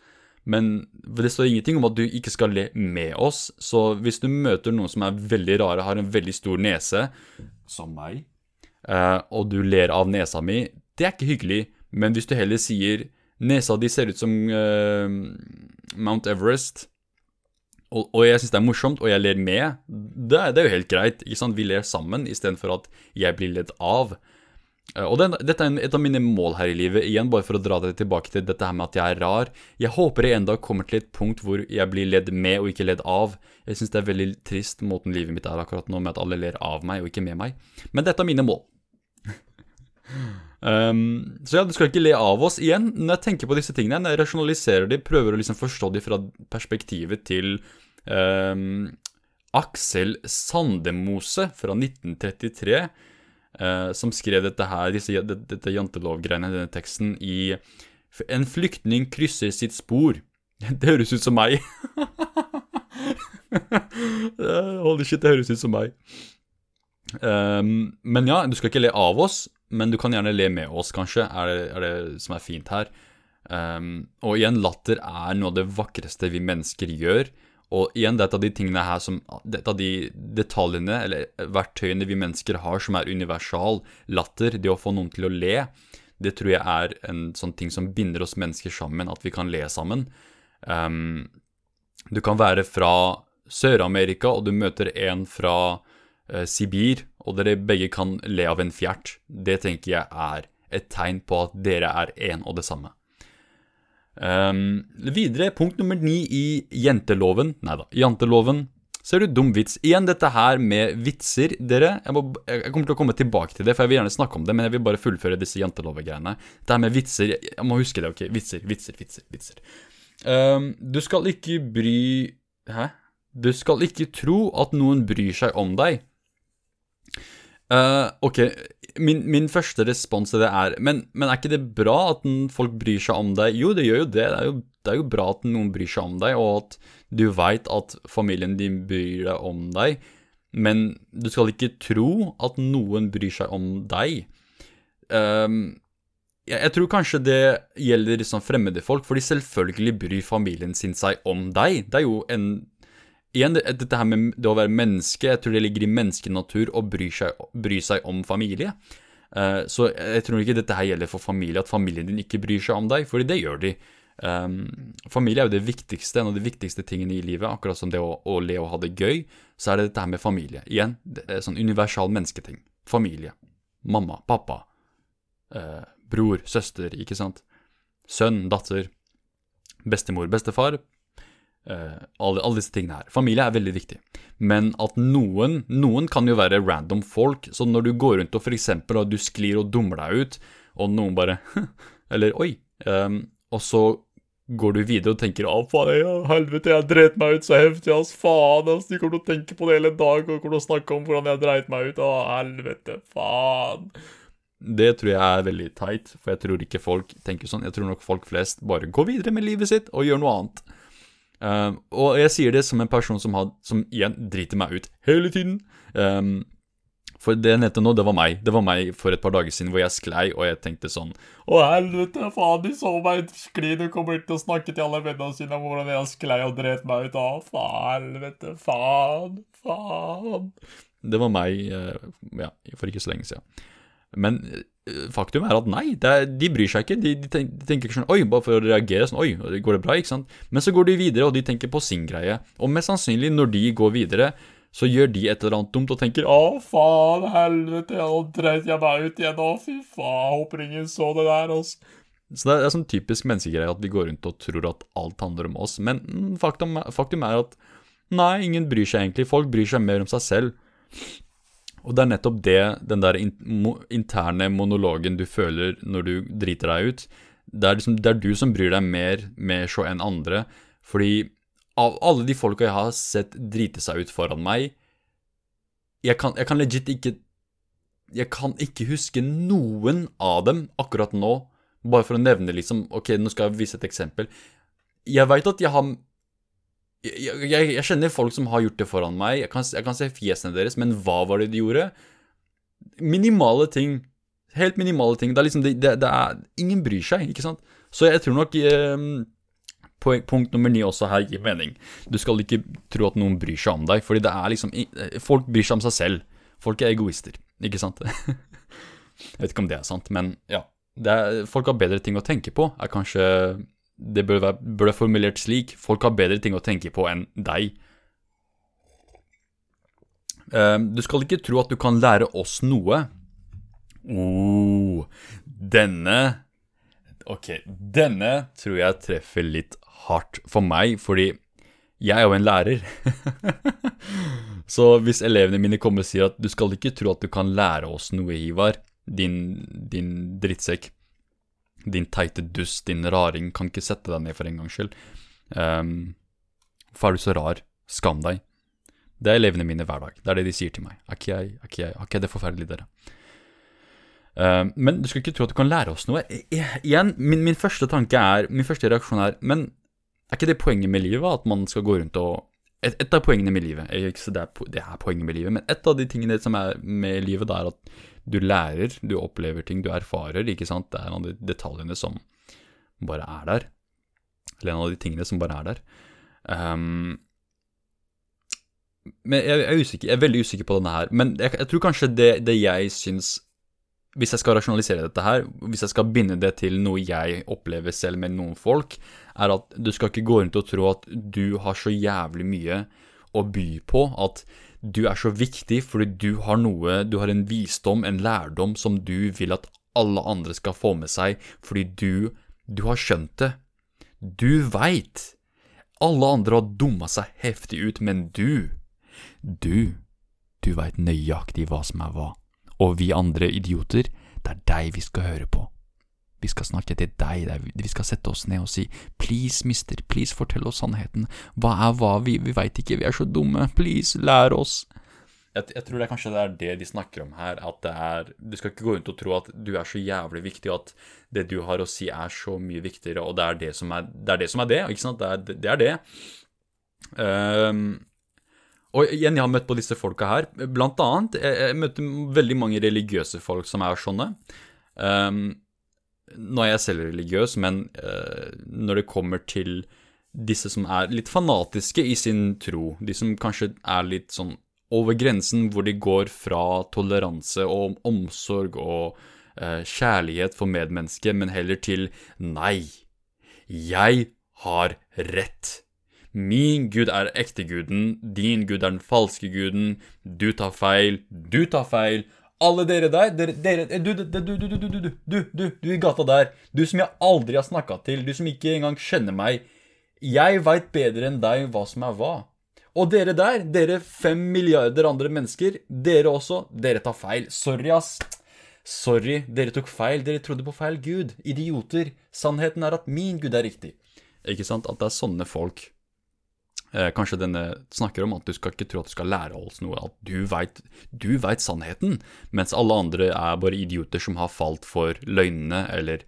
men det står ingenting om at du ikke skal le med oss. Så hvis du møter noen som er veldig rare, har en veldig stor nese, som meg, eh, og du ler av nesa mi, det er ikke hyggelig. Men hvis du heller sier nesa di ser ut som uh, Mount Everest og, og jeg syns det er morsomt, og jeg ler med, det, det, er jo helt greit. ikke sant? Vi ler sammen istedenfor at jeg blir ledd av. Eh, og det, Dette er et av mine mål her i livet, igjen bare for å dra det tilbake til dette her med at jeg er rar. Jeg håper jeg en dag kommer til et punkt hvor jeg blir ledd med og ikke ledd av. Jeg syns det er veldig trist måten livet mitt er akkurat nå, med at alle ler av meg og ikke med meg. Men dette er mine mål. Um, så ja, du skal ikke le av oss. Igjen, når jeg tenker på disse tingene, når jeg rasjonaliserer de, prøver å liksom forstå de fra perspektivet til um, Aksel Sandemose fra 1933, uh, eh, som skrev dette her, disse, dette, jantelovgreiene, denne teksten, i En flyktning krysser sitt spor. Det høres ut som meg. Holy shit, det høres ut som meg. Um, men ja, du skal ikke le av oss, men du kan gjerne le med oss, kanskje, er det, er det som er fint her. Um, og igjen, latter er noe av det vakreste vi mennesker gjør. Og igjen, det er et av de tingene her som Det er av de detaljene, eller verktøyene vi mennesker har, som er universal. Latter, det å få noen til å le, det tror jeg er en sånn ting som binder oss mennesker sammen, at vi kan le sammen. Um, du kan være fra Sør-Amerika, og du møter en fra uh, Sibir, og dere begge kan le av en fjert, det tenker jeg er et tegn på at dere er én og det samme. Um, videre, punkt nummer ni i jenteloven Nei da, janteloven. Ser du dum vits? Igjen dette her med vitser, dere. Jeg, må, jeg, kommer til å komme tilbake til det, for jeg vil gjerne snakke om det, men jeg vil bare fullføre disse jantelovegreiene. Det her med vitser, jeg må huske det, ok? Vitser, vitser, vitser. vitser. Um, du skal ikke bry Hæ? Du skal ikke tro at noen bryr seg om deg. Uh, ok, min, min, første respons til det er men, men, er ikke det bra at folk bryr seg om deg? Jo, det gjør jo det. Det er jo, det er jo bra at noen bryr seg om deg, og at du veit at familien din bryr deg om deg. Men du skal ikke tro at noen bryr seg om deg. Um, jeg, jeg, tror kanskje det gjelder liksom fremmede folk, fordi selvfølgelig bryr familien sin seg om deg. Det er jo en igjen, dette her med det å være menneske, jeg tror det ligger i menneskenatur å bry seg, bry seg om familie. Uh, så jeg tror ikke dette her gjelder for familie, at familien din ikke bryr seg om deg, fordi det gjør de. Um, familie er jo det viktigste, en av de viktigste tingene i livet. Akkurat som det å, å le og ha det gøy, så er det dette her med familie. Igjen, det er sånn universal mennesketing. Familie. Mamma, pappa, uh, bror, søster, ikke sant. Sønn, datter, bestemor, bestefar, alle, alle, disse tingene her. Familie er veldig viktig. Men at noen Noen kan jo være random folk. Så når du går rundt og f.eks. og du sklir og dummer deg ut, og noen bare Eller oi. Um, og så går du videre og tenker 'Å, faen, jeg, helvete, jeg dreit meg ut så heftig, ass. Faen, ass. De kommer til å tenke på det hele dag og kommer til å snakke om hvordan jeg dreit meg ut. Å, helvete, faen. Det tror jeg er veldig teit, for jeg tror ikke folk tenker sånn. Jeg tror nok folk flest bare går videre med livet sitt og gjør noe annet. Um, og jeg sier det som en person som, had, som igjen driter meg ut hele tiden. Um, for det jeg nevnte nå, det var meg. Det var meg for et par dager siden hvor jeg sklei, og jeg tenkte sånn Å, helvete, faen, de så meg skli, du kommer til å snakke til alle vennene sine om hvordan jeg sklei og dret meg ut. Å, faen, helvete, faen, faen. Det var meg, eh, ja, for ikke så lenge siden. Men faktum er at nei, er, de bryr seg ikke. De, de, tenker, ikke sånn Oi, bare for å reagere sånn Oi, går det bra? ikke sant? Men så går de videre, og de tenker på sin greie. Og mest sannsynlig, når de går videre, så gjør de et eller annet dumt og tenker 'Å, faen, helvete, nå dreit jeg meg ut igjen, å, fy faen, håper ingen så det der', altså. Så det er, sånn typisk menneskegreie at vi går rundt og tror at alt handler om oss, men mm, faktum, faktum er at nei, ingen bryr seg egentlig. Folk bryr seg mer om seg selv. Og det er nettopp det, den der interne monologen du føler når du driter deg ut. Det er, liksom, det er du som bryr deg mer med så enn andre. Fordi av alle de folka jeg har sett drite seg ut foran meg Jeg kan, jeg kan legit ikke Jeg kan ikke huske noen av dem akkurat nå. Bare for å nevne liksom Ok, nå skal jeg vise et eksempel. Jeg veit at jeg har jeg, jeg, jeg, kjenner folk som har gjort det foran meg. Jeg kan, jeg kan se fjesene deres, men hva var det de gjorde? Minimale ting. Helt minimale ting. Det er liksom det, det, det er, Ingen bryr seg, ikke sant? Så jeg tror nok eh, punkt nummer ni også her gir mening. Du skal ikke tro at noen bryr seg om deg, fordi det er liksom Folk bryr seg om seg selv. Folk er egoister, ikke sant? Jeg vet ikke om det er sant, men ja. Er, folk har bedre ting å tenke på, er kanskje Det bør være, burde formulert slik. Folk har bedre ting å tenke på enn deg. Um, du skal ikke tro at du kan lære oss noe. Oh, denne Ok, denne tror jeg treffer litt hardt for meg, fordi jeg er jo en lærer. så hvis elevene mine kommer og sier at du skal ikke tro at du kan lære oss noe, Ivar, din, din drittsekk, din teite dust, din raring, kan ikke sette deg ned for en gangs skyld. Um, hvorfor er du så rar? Skam deg. Det er elevene mine hver dag. Det er det de sier til meg. Er ikke jeg, er ikke jeg, er ikke jeg det forferdelig, dere? Um, men du skal ikke tro at du kan lære oss noe. I, igjen, min, min, første tanke er, min første reaksjon er Men er ikke det poenget med livet? At man skal gå rundt og Et, et av poengene med livet ikke det, er, det er poenget med livet, men et av de tingene som er med livet, det er at du lærer, du opplever ting, du erfarer, ikke sant? Det er en av de detaljene som bare er der. Eller en av de tingene som bare er der. Um, men jeg er, usikker, jeg er, veldig usikker på denne her. Men jeg, jeg tror kanskje det, det jeg syns hvis jeg skal rasjonalisere dette her, hvis jeg skal binde det til noe jeg opplever selv med noen folk, er at du skal ikke gå rundt og tro at du har så jævlig mye å by på, at du er så viktig fordi du har noe, du har en visdom, en lærdom som du vil at alle andre skal få med seg, fordi du, du har skjønt det. Du veit. Alle andre har dumma seg heftig ut, men du, du, du veit nøyaktig hva som er hva. Og vi andre idioter, det er deg vi skal høre på. Vi skal snakke til deg, vi skal sette oss ned og si please, mister, please, fortell oss sannheten. Hva er hva, vi, vi veit ikke, vi er så dumme, please, lær oss. Jeg, jeg, tror det er kanskje det er det de snakker om her, at det er Du skal ikke gå rundt og tro at du er så jævlig viktig, og at det du har å si er så mye viktigere, og det er det som er det, er det, som er det ikke sant? Det er det. Er det. Um, og igjen, jeg har møtt på disse folka her. Blant annet, jeg, jeg møter veldig mange religiøse folk som er sånne. Um, nå er jeg selv religiøs, men uh, når det kommer til disse som er litt fanatiske i sin tro, de som kanskje er litt sånn over grensen, hvor de går fra toleranse og omsorg og uh, kjærlighet for medmennesket, men heller til nei, jeg har rett. Min gud er ekteguden, din gud er den falske guden, du tar feil, du tar feil. Alle dere der, dere, dere du, du, du, du, du, du, du, du, du, i gata der, du som jeg aldri har snakka til, du som ikke engang kjenner meg. Jeg veit bedre enn deg hva som er hva. Og dere der, dere fem milliarder andre mennesker, dere også, dere tar feil. Sorry, ass. Sorry, dere tok feil. Dere trodde på feil gud. Idioter. Sannheten er at min gud er riktig. Ikke sant? At det er sånne folk eh, Kanskje denne snakker om at du skal ikke tro at du skal lære oss noe, at du veit sannheten, mens alle andre er bare idioter som har falt for løgnene eller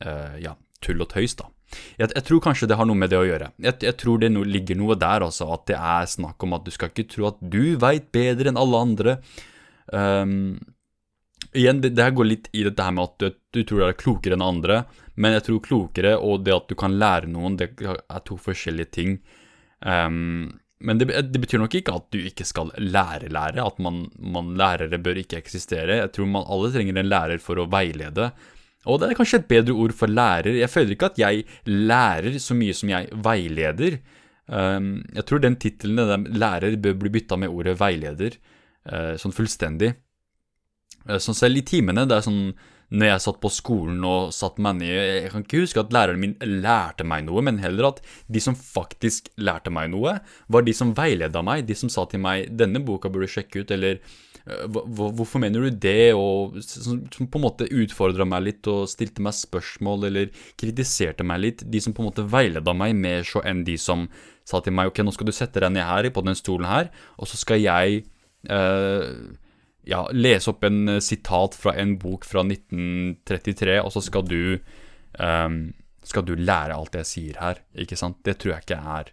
eh, ja, tull og tøys, da. Jeg, jeg, tror kanskje det har noe med det å gjøre. Jeg, jeg tror det no, ligger noe der altså, at det er snakk om at du skal ikke tro at du veit bedre enn alle andre. Um, igjen, det, det, her går litt i dette her med at du, du tror du er klokere enn andre, men jeg tror klokere og det at du kan lære noen, det er to forskjellige ting. Um, men det, det, betyr nok ikke at du ikke skal lære lære, at man, man lærere bør ikke eksistere. Jeg tror man alle trenger en lærer for å veilede. Og det er kanskje et bedre ord for lærer. Jeg føler ikke at jeg lærer så mye som jeg veileder. Um, jeg tror den tittelen, lærer, bør bli bytta med ordet veileder, uh, sånn fullstendig. Uh, sånn selv i timene, det er sånn når jeg satt på skolen og satt meg ned Jeg kan ikke huske at læreren min lærte meg noe, men heller at de som faktisk lærte meg noe, var de som veileda meg, de som sa til meg 'denne boka burde du sjekke ut', eller «Øh, 'hvorfor mener du det', og som, på en måte utfordra meg litt og stilte meg spørsmål eller kritiserte meg litt. De som på en måte veileda meg mer så enn de som sa til meg 'ok, nå skal du sette deg ned her på den stolen her', og så skal jeg uh, ja, lese opp en eh, sitat fra en bok fra 1933, og så skal du um, skal du lære alt jeg sier her, ikke sant? Det tror jeg ikke er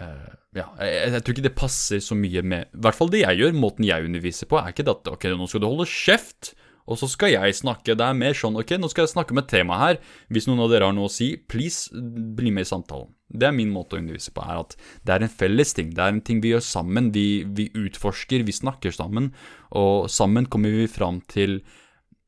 uh, Ja, jeg, jeg, tror ikke det passer så mye med I hvert fall det jeg gjør, måten jeg underviser på, er ikke at ok, nå skal du holde kjeft, og så skal jeg snakke. Det er mer sånn ok, nå skal jeg snakke om et tema her. Hvis noen av dere har noe å si, please bli med i samtalen. Det er min måte å undervise på, er at det er en felles ting. Det er en ting vi gjør sammen. Vi, vi utforsker, vi snakker sammen, og sammen kommer vi fram til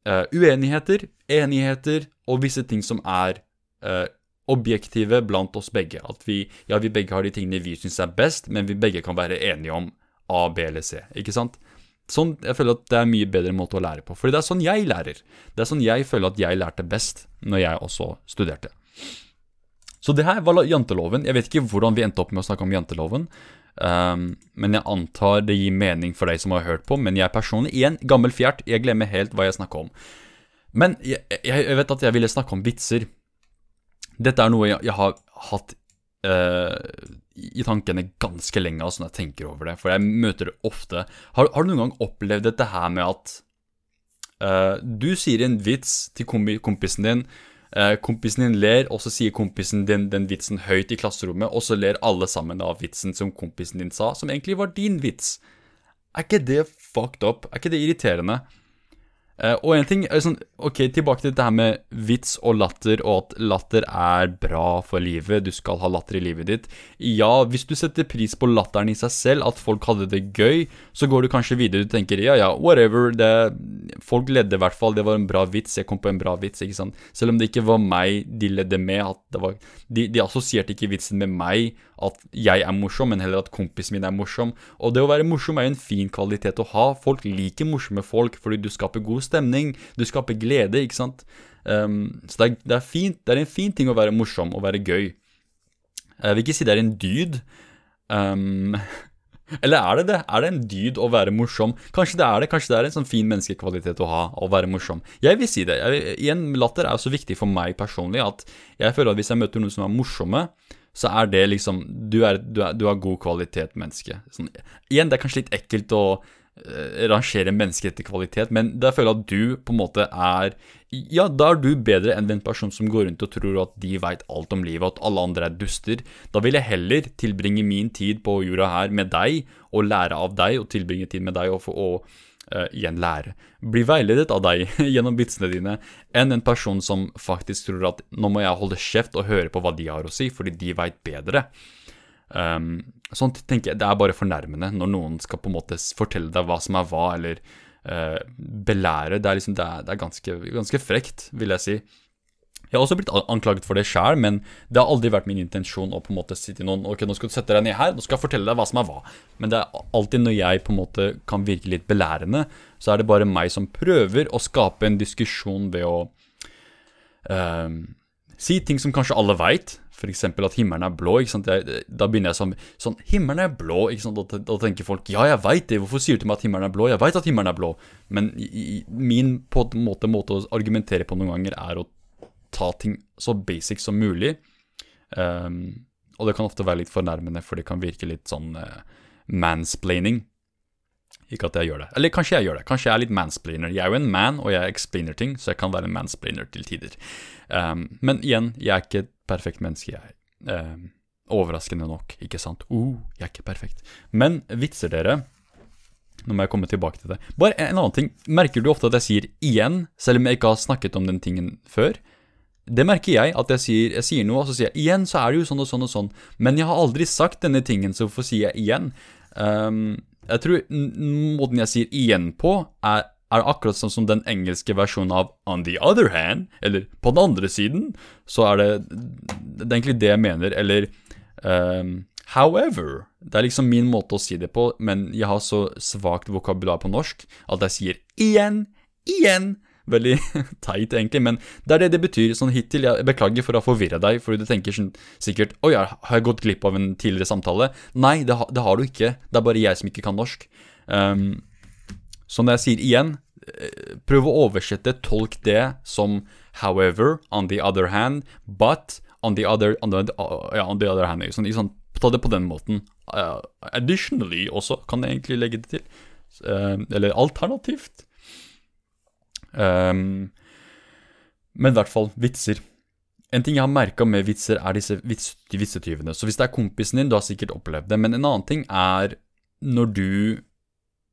uh, uenigheter, enigheter og visse ting som er uh, objektive blant oss begge. At vi, ja, vi begge har de tingene vi syns er best, men vi begge kan være enige om A, B eller C. Ikke sant? Sånn, jeg føler at det er en mye bedre måte å lære på. Fordi det er sånn jeg lærer. Det er sånn jeg føler at jeg lærte best når jeg også studerte. Så det her var janteloven. Jeg vet ikke hvordan vi endte opp med å snakke om janteloven. Um, men jeg antar det gir mening for deg som har hørt på. Men jeg personlig, igjen, gammel fjert, jeg glemmer helt hva jeg snakker om. Men jeg, jeg, vet at jeg ville snakke om vitser. Dette er noe jeg, jeg har hatt uh, i tankene ganske lenge altså, når jeg tenker over det, for jeg møter det ofte. Har, har du noen gang opplevd dette her med at uh, du sier en vits til kompisen din, kompisen din ler, og så sier kompisen din den vitsen høyt i klasserommet, og så ler alle sammen av vitsen som kompisen din sa, som egentlig var din vits. Er ikke det fucked up? Er ikke det irriterende? Uh, og en ting sånn, Ok, tilbake til dette med vits og latter, og at latter er bra for livet. Du skal ha latter i livet ditt. Ja, hvis du setter pris på latteren i seg selv, at folk hadde det gøy, så går du kanskje videre. Du tenker ja, ja, whatever. Det, folk ledde i hvert fall. Det var en bra vits. Jeg kom på en bra vits, ikke sant. Selv om det ikke var meg de ledde med. Var, de, de assosierte ikke vitsen med meg, at jeg er morsom, men heller at kompisen min er morsom. Og det å være morsom er jo en fin kvalitet å ha. Folk liker morsomme folk fordi du skaper god stemning, du skaper glede, ikke sant. Um, så det er, det er, fint, det er en fin ting å være morsom og være gøy. Jeg vil ikke si det er en dyd. Um, eller er det det? Er det en dyd å være morsom? Kanskje det er det. Kanskje det er en sånn fin menneskekvalitet å ha, å være morsom. Jeg vil si det. Jeg, igjen, latter er så viktig for meg personlig at jeg føler at hvis jeg møter noen som er morsomme, så er det liksom Du er, du er, du er god kvalitet menneske. Sånn, igjen, det er kanskje litt ekkelt å uh, rangere mennesker etter kvalitet, men da føler jeg at du på en måte er Ja, da er du bedre enn den personen som går rundt og tror at de veit alt om livet, og at alle andre er duster. Da vil jeg heller tilbringe min tid på jorda her med deg, og lære av deg, og tilbringe tid med deg og, og uh, igjen lære. Bli veiledet av deg gjennom vitsene dine, enn en person som faktisk tror at nå må jeg holde kjeft og høre på hva de har å si, fordi de veit bedre. Um, sånn tenker jeg, Det er bare fornærmende når noen skal på en måte fortelle deg hva som er hva, eller uh, belære. Det er, liksom, det er, det er ganske, ganske, frekt, vil jeg si. Jeg har også blitt anklaget for det sjøl, men det har aldri vært min intensjon å på en måte si til noen Ok, nå skal du sette deg ned her, nå skal jeg fortelle deg hva som er hva. Men det er alltid når jeg på en måte kan virke litt belærende, så er det bare meg som prøver å skape en diskusjon ved å uh, si ting som kanskje alle veit, f.eks. at himmelen er blå. ikke sant? Jeg, da begynner jeg sånn, sånn Himmelen er blå. ikke sant? Da, da tenker folk ja, jeg veit det. Hvorfor sier du til meg at himmelen er blå? Jeg veit at himmelen er blå. Men i, min på en måte, måte å argumentere på noen ganger er å ta ting så basic som mulig. Um, og det kan ofte være litt fornærmende, for det kan virke litt sånn uh, mansplaining. Ikke at jeg gjør det. Eller kanskje jeg gjør det. Kanskje jeg er litt mansplainer. Jeg er jo en man, og jeg explainer ting, så jeg kan være en mansplainer til tider. Um, men igjen, jeg er ikke et perfekt menneske, jeg. Um, overraskende nok, ikke sant? Uh, jeg er ikke perfekt. Men vitser dere Nå må jeg komme tilbake til det. Bare en annen ting. Merker du ofte at jeg sier 'igjen', selv om jeg ikke har snakket om den tingen før? Det merker jeg, at jeg sier, jeg sier noe, og så sier jeg 'igjen', så er det jo sånn og sånn og sånn. Men jeg har aldri sagt denne tingen, så hvorfor sier jeg 'igjen'? Um, jeg tror måten jeg sier 'igjen' på, er, er akkurat sånn som den engelske versjonen av 'on the other hand', eller 'på den andre siden', så er det, det er egentlig det jeg mener, eller um, 'however'. Det er liksom min måte å si det på, men jeg har så svakt vokabular på norsk at jeg sier 'igjen', 'igjen'. Veldig teit, egentlig, men det er det det betyr sånn hittil. Jeg beklager for å ha forvirra deg, fordi du tenker sånn sikkert Oi, har jeg gått glipp av en tidligere samtale? Nei, det, ha, det, har du ikke. Det er bare jeg som ikke kan norsk. Um, så når jeg sier igjen, eh, prøv å oversette, tolk det som however, on the other hand, but on the other, on the, ja, on the other hand. Sånn, sånn, ta det på den måten. Uh, additionally også, kan jeg egentlig legge det til. Uh, eller alternativt. Um, men i hvert fall vitser. En ting jeg har merka med vitser, er disse vits, vitsetyvene. Så hvis det er kompisen din, du har sikkert opplevd det. Men en annen ting er når du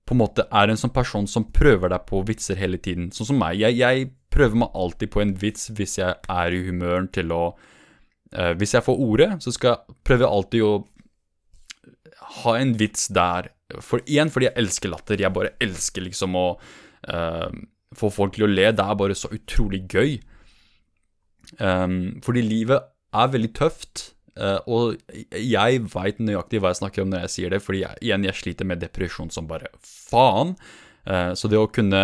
på en måte er en sånn person som prøver deg på vitser hele tiden. Sånn som meg. Jeg, jeg prøver meg alltid på en vits hvis jeg er i humøren til å uh, Hvis jeg får ordet, så skal jeg prøve alltid å ha en vits der. For, igjen fordi jeg elsker latter. Jeg bare elsker liksom å uh, få folk til å le. Det er bare så utrolig gøy. Um, fordi livet er veldig tøft. Uh, og jeg veit nøyaktig hva jeg snakker om når jeg sier det, fordi jeg, igjen, jeg sliter med depresjon som bare faen. Eh, så det å kunne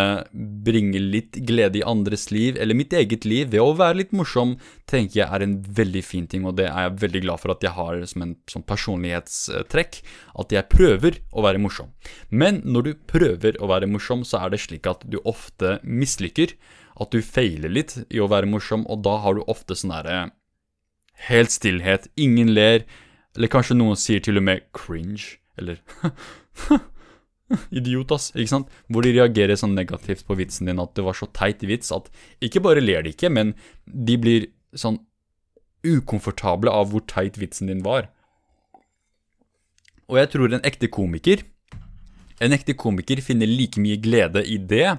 bringe litt glede i andres liv, eller mitt eget liv, ved å være litt morsom, tenker jeg er en veldig fin ting, og det er jeg veldig glad for at jeg har som en sånn personlighetstrekk. At jeg prøver å være morsom. Men når du prøver å være morsom, så er det slik at du ofte mislykker. At du feiler litt i å være morsom, og da har du ofte sånn derre Helt stillhet, ingen ler, eller kanskje noen sier til og med cringe, eller Idiot, ass. Ikke sant? Hvor de reagerer sånn negativt på vitsen din at det var så teit vits at ikke bare ler de ikke, men de blir sånn ukomfortable av hvor teit vitsen din var. Og jeg tror en ekte komiker En ekte komiker finner like mye glede i det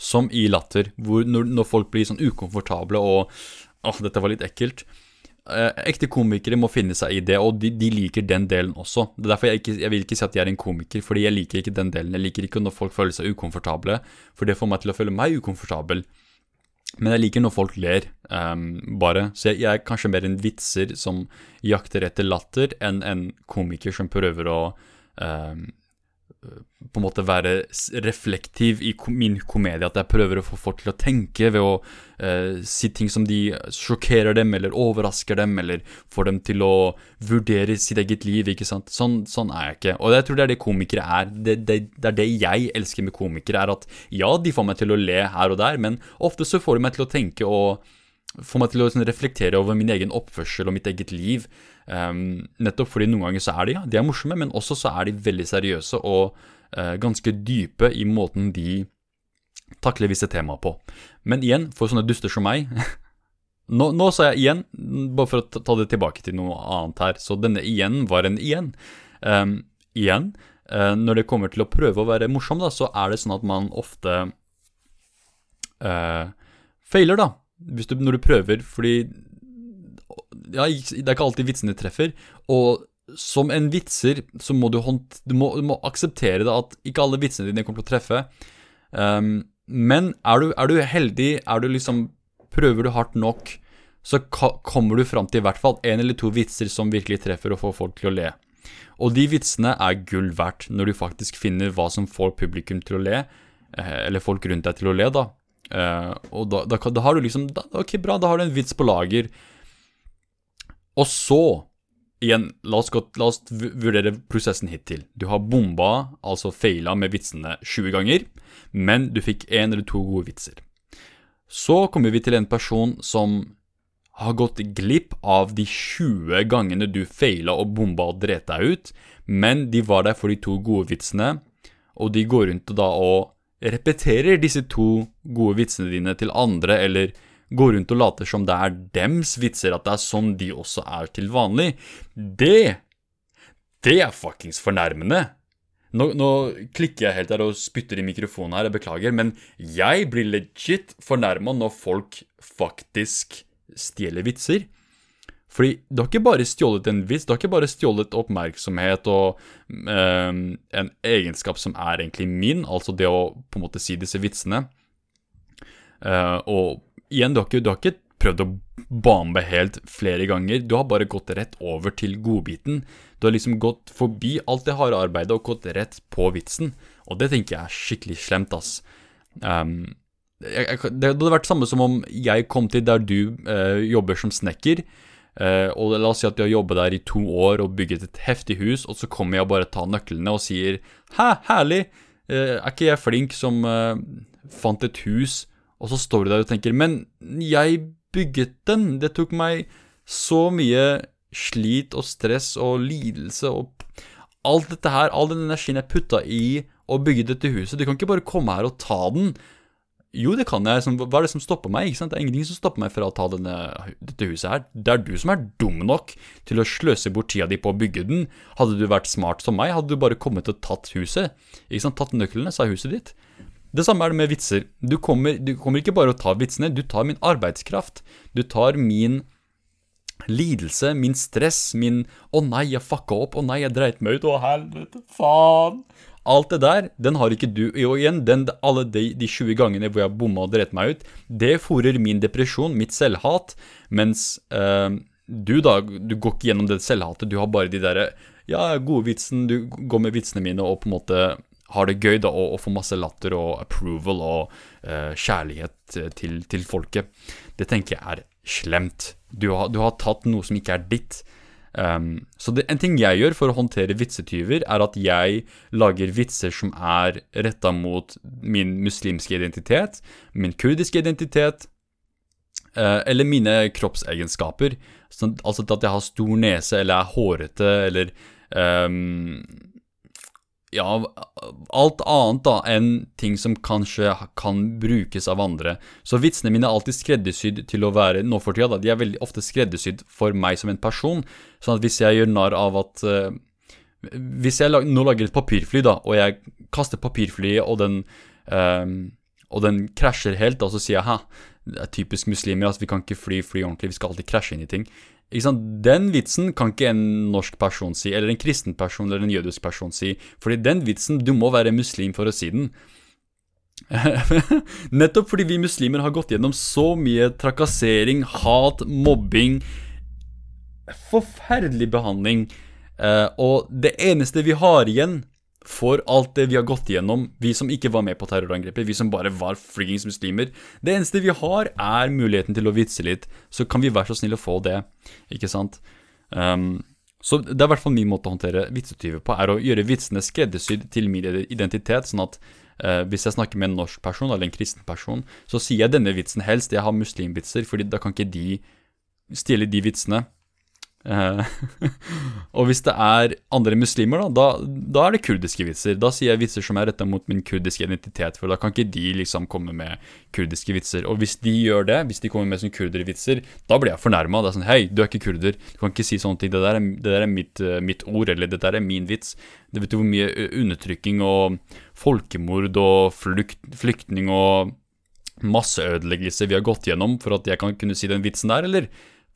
som i latter, hvor når, når folk blir sånn ukomfortable og åh, dette var litt ekkelt Eh, ekte komikere må finne seg i det, og de, de, liker den delen også. Det er derfor jeg, ikke, jeg vil ikke si at jeg er en komiker, fordi jeg liker ikke den delen. Jeg liker ikke når folk føler seg ukomfortable, for det får meg til å føle meg ukomfortabel. Men jeg liker når folk ler, um, bare. Så jeg, jeg, er kanskje mer en vitser som jakter etter latter, enn en komiker som prøver å um, på en måte være reflektiv i min komedie. At jeg prøver å få folk til å tenke ved å eh, si ting som de sjokkerer dem, eller overrasker dem, eller får dem til å vurdere sitt eget liv. ikke sant? Sånn, sånn er jeg ikke. Og jeg tror det er det komikere er. Det, det, det, er det jeg elsker med komikere, er at ja, de får meg til å le her og der, men ofte så får de meg til å tenke og får meg til å sånn, reflektere over min egen oppførsel og mitt eget liv. Um, nettopp fordi noen ganger så er de ja, de er morsomme, men også så er de veldig seriøse og uh, ganske dype i måten de takler visse temaer på. Men igjen, for sånne duster som meg nå, nå, sa jeg igjen, bare for å ta det tilbake til noe annet her, så denne igjen var en igjen. Um, igjen, uh, når det kommer til å prøve å være morsom, da, så er det sånn at man ofte uh, feiler, da hvis du, når du prøver, fordi ja, det er ikke alltid vitsene treffer. Og som en vitser så må du, hånd, du, må, du må akseptere det at ikke alle vitsene dine kommer til å treffe. Um, men er du, er du, heldig, er du liksom Prøver du hardt nok, så kommer du fram til i hvert fall én eller to vitser som virkelig treffer og får folk til å le. Og de vitsene er gull verdt når du faktisk finner hva som får publikum til å le, eh, eller folk rundt deg til å le, da. Uh, og da, da, da, har du liksom da, Ok, bra, da har du en vits på lager. Og så, igjen, la oss, gå, la oss vurdere prosessen hittil. Du har bomba, altså feila med vitsene 20 ganger, men du fikk én eller to gode vitser. Så kommer vi til en person som har gått glipp av de 20 gangene du feila og bomba og dret deg ut, men de var der for de to gode vitsene, og de går rundt og da og repeterer disse to gode vitsene dine til andre, eller går rundt og later som det er dems vitser, at det er sånn de også er til vanlig. Det Det er fuckings fornærmende. Nå, nå, klikker jeg helt der og spytter i mikrofonen her, jeg beklager, men jeg blir legit fornærma når folk faktisk stjeler vitser. Fordi du har ikke bare stjålet en vits, du har ikke bare stjålet oppmerksomhet og øh, en egenskap som er egentlig min, altså det å på en måte si disse vitsene. øh, og igjen, du har, ikke, du har ikke prøvd å bombe helt flere ganger, du har bare gått rett over til godbiten. Du har liksom gått forbi alt det harde arbeidet og gått rett på vitsen, og det tenker jeg er skikkelig slemt, ass. Um, jeg, jeg, det hadde vært samme som om jeg kom til der du uh, jobber som snekker, Uh, og la oss si at du har jobbet der i to år og bygget et heftig hus, og så kommer jeg og bare tar nøklene og sier 'hæ, herlig, uh, er ikke jeg flink som fant et hus', og så står du der og tenker 'men jeg bygget den, det tok meg så mye slit og stress og lidelse og alt dette her, all den energien jeg putta i å bygge dette huset, du kan ikke bare komme her og ta den'. Jo, det kan jeg. Hva er det som stopper meg? ikke sant? Det er ingenting som stopper meg fra å ta denne, dette huset her. Det er du som er dum nok til å sløse bort tida di på å bygge den. Hadde du vært smart som meg, hadde du bare kommet og tatt huset. Ikke sant? Tatt nøklene, sa huset ditt. Det samme er det med vitser. Du kommer, du kommer ikke bare å ta vitsene, du tar min arbeidskraft. Du tar min lidelse, min stress, min 'Å nei, jeg fucka opp. Å nei, jeg dreit meg ut. Å helvete, faen'. Alt det der, den har ikke du. Og igjen, den, alle de, de 20 gangene hvor jeg bomma og dreit meg ut, det fòrer min depresjon, mitt selvhat, mens øh, du da, du går ikke gjennom det selvhatet, du har bare de derre ja, gode vitsen, du går med vitsene mine og på en måte har det gøy da, og, og får masse latter og approval og uh, kjærlighet til, til, folket. Det tenker jeg er slemt. Du har, du har tatt noe som ikke er ditt. Um, så det, en ting jeg gjør for å håndtere vitsetyver, er at jeg lager vitser som er retta mot min muslimske identitet, min kurdiske identitet, uh, eller mine kroppsegenskaper. Så, altså at jeg har stor nese, eller er hårete, eller um, ja, alt annet da enn ting som kanskje kan brukes av andre. Så vitsene mine er alltid skreddersydd til å være nå for tida, da, de er veldig ofte skreddersydd for meg som en person. Sånn at hvis jeg gjør narr av at uh, Hvis jeg lag, nå lager et papirfly, da, og jeg kaster papirflyet, og den uh, og den krasjer helt, da, så sier jeg hæ, det er typisk muslimer, altså vi kan ikke fly fly ordentlig, vi skal alltid krasje inn i ting. Den vitsen kan ikke en norsk person si, eller en kristen person eller en jødisk person si. Fordi den vitsen, du må være muslim for å si den. Nettopp fordi vi muslimer har gått gjennom så mye trakassering, hat, mobbing Forferdelig behandling. Eh, og det eneste vi har igjen for alt det vi har gått igjennom, vi som ikke var med på terrorangrepet, vi som bare var friggings muslimer. Det eneste vi har, er muligheten til å vitse litt, så kan vi være så snill å få det, ikke sant? Um, så det er i hvert fall min måte å håndtere vitsetyver på, er å gjøre vitsene skreddersydd til min identitet, sånn at uh, hvis jeg snakker med en norsk person eller en kristen person, så sier jeg denne vitsen helst, jeg har muslimvitser, fordi da kan ikke de stjele de vitsene. Uh, og hvis det er andre muslimer, da, da, da, er det kurdiske vitser. Da sier jeg vitser som er retta mot min kurdiske identitet, for da kan ikke de liksom komme med kurdiske vitser. Og hvis de gjør det, hvis de kommer med sånne kurdervitser, da blir jeg fornærma. Det er sånn Hei, du er ikke kurder. Du kan ikke si sånne ting. Det der er, det der er mitt, uh, mitt, ord, eller det der er min vits. Det vet du hvor mye undertrykking og folkemord og flykt, flyktning og masseødeleggelse vi har gått gjennom for at jeg kan kunne si den vitsen der, eller?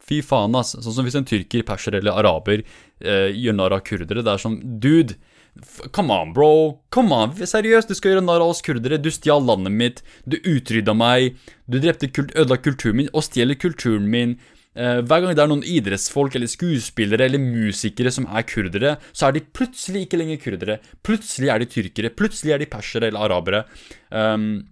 Fy faen, ass. Sånn som hvis en tyrker, perser eller araber eh, gjør narr av kurdere. Det er sånn Dude, come on, bro. Come on, seriøst, du skal gjøre narr av oss kurdere. Du stjal landet mitt. Du utrydda meg. Du drepte kult, ødela kulturen min og stjeler kulturen min. Eh, hver gang det er noen idrettsfolk eller skuespillere eller musikere som er kurdere, så er de plutselig ikke lenger kurdere. Plutselig er de tyrkere. Plutselig er de persere eller arabere. Um,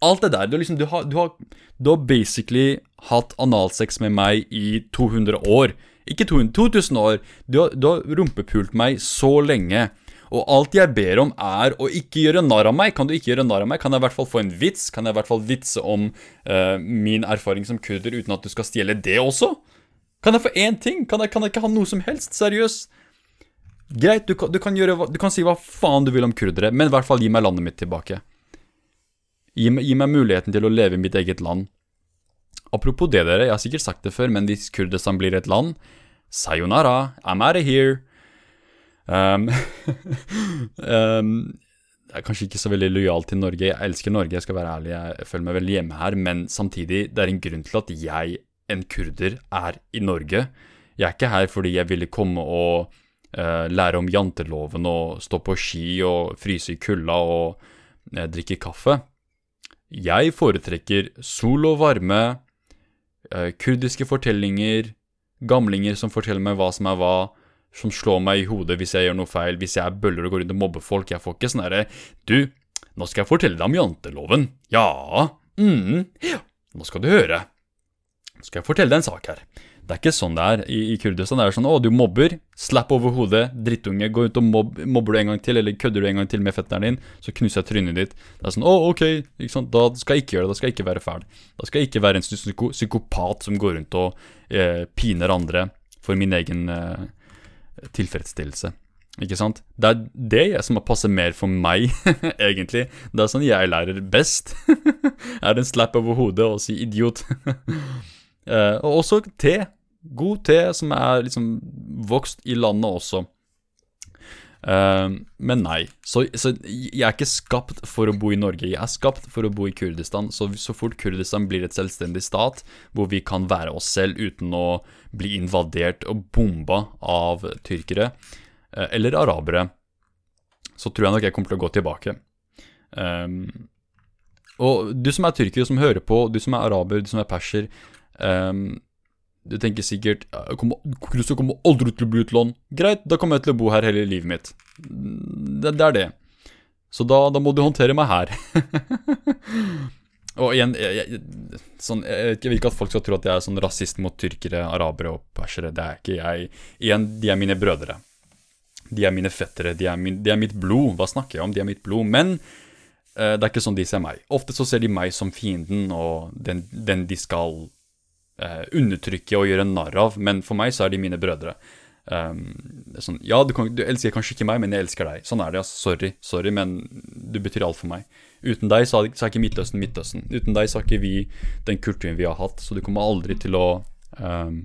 Alt det der. Du, liksom, du, har, du, har, du, har, basically hatt analsex med meg i 200 år. Ikke 200, 2000 år. Du har, du har rumpepult meg så lenge. Og alt jeg ber om, er å ikke gjøre narr av meg. Kan du ikke gjøre narr av meg, kan jeg i hvert fall få en vits. Kan jeg i hvert fall vitse om uh, min erfaring som kurder uten at du skal stjele det også? Kan jeg få én ting? Kan jeg, kan jeg ikke ha noe som helst? Seriøst? Greit, du du, kan gjøre, du kan, si hva faen du vil om kurdere, men i hvert fall gi meg landet mitt tilbake. Gi, gi meg muligheten til å leve i mitt eget land. Apropos det, dere, jeg har sikkert sagt det før, men hvis Kurdistan blir et land Sayonara, I'm out of here. Um, um, jeg er kanskje ikke så veldig lojal til Norge. Jeg elsker Norge, jeg skal være ærlig, jeg føler meg veldig hjemme her. Men samtidig, det er en grunn til at jeg, en kurder, er i Norge. Jeg er ikke her fordi jeg ville komme og uh, lære om janteloven og stå på ski og fryse i kulda og uh, drikke kaffe. Jeg foretrekker sol og varme, uh, kurdiske fortellinger, gamlinger som forteller meg hva som er hva, som slår meg i hodet hvis jeg gjør noe feil, hvis jeg er bøller og går rundt og mobber folk. Jeg får ikke sånn herre Du, nå skal jeg fortelle deg om janteloven. Ja, mm, nå skal du høre. Nå skal jeg fortelle deg en sak her. Det er ikke sånn det er i, i Kurdistan. Det er sånn å, du mobber, slapp over hodet, drittunge, gå ut og mobb, mobber du en gang til, eller kødder du en gang til med fetteren din, så knuser jeg trynet ditt. Det er sånn å, ok, da skal jeg ikke gjøre det, da skal jeg ikke være fæl. Da skal jeg ikke være en psyko psykopat som går rundt og eh, piner andre for min egen eh, tilfredsstillelse. Ikke sant? Det er det som passer mer for meg, egentlig. Det er sånn jeg lærer best. er en slap over hodet og si 'idiot'? eh, og også te. God te som er liksom vokst i landet også. Uh, men nei. Så, så, jeg er ikke skapt for å bo i Norge. Jeg er skapt for å bo i Kurdistan. Så, så fort Kurdistan blir et selvstendig stat, hvor vi kan være oss selv uten å bli invadert og bomba av tyrkere uh, eller arabere, så tror jeg nok jeg kommer til å gå tilbake. Um, og du som er tyrker, som hører på, du som er araber, du som er perser um, du tenker sikkert jeg kommer, aldri til å bli et. Greit, da kommer jeg til å bo her hele livet mitt. Det, det er det. Så da, da, må du håndtere meg her. og igjen, jeg, jeg, sånn, jeg, vil ikke at folk skal tro at jeg er sånn rasist mot tyrkere, arabere og persere. Det er ikke jeg. Igjen, de er mine brødre. De er mine fettere. De er, min, de er mitt blod. Hva snakker jeg om? De er mitt blod. Men uh, det er ikke sånn de ser meg. Ofte så ser de meg som fienden og den, den de skal uh, undertrykke og gjøre narr av, men for meg så er de mine brødre. Um, sånn, ja, du, kan, du, elsker kanskje ikke meg, men jeg elsker deg. Sånn er det. Altså. Sorry, sorry, men du betyr alt for meg. Uten deg så er, så er ikke Midtøsten Midtøsten. Uten deg så har ikke vi den kulturen vi har hatt, så du kommer aldri til å um,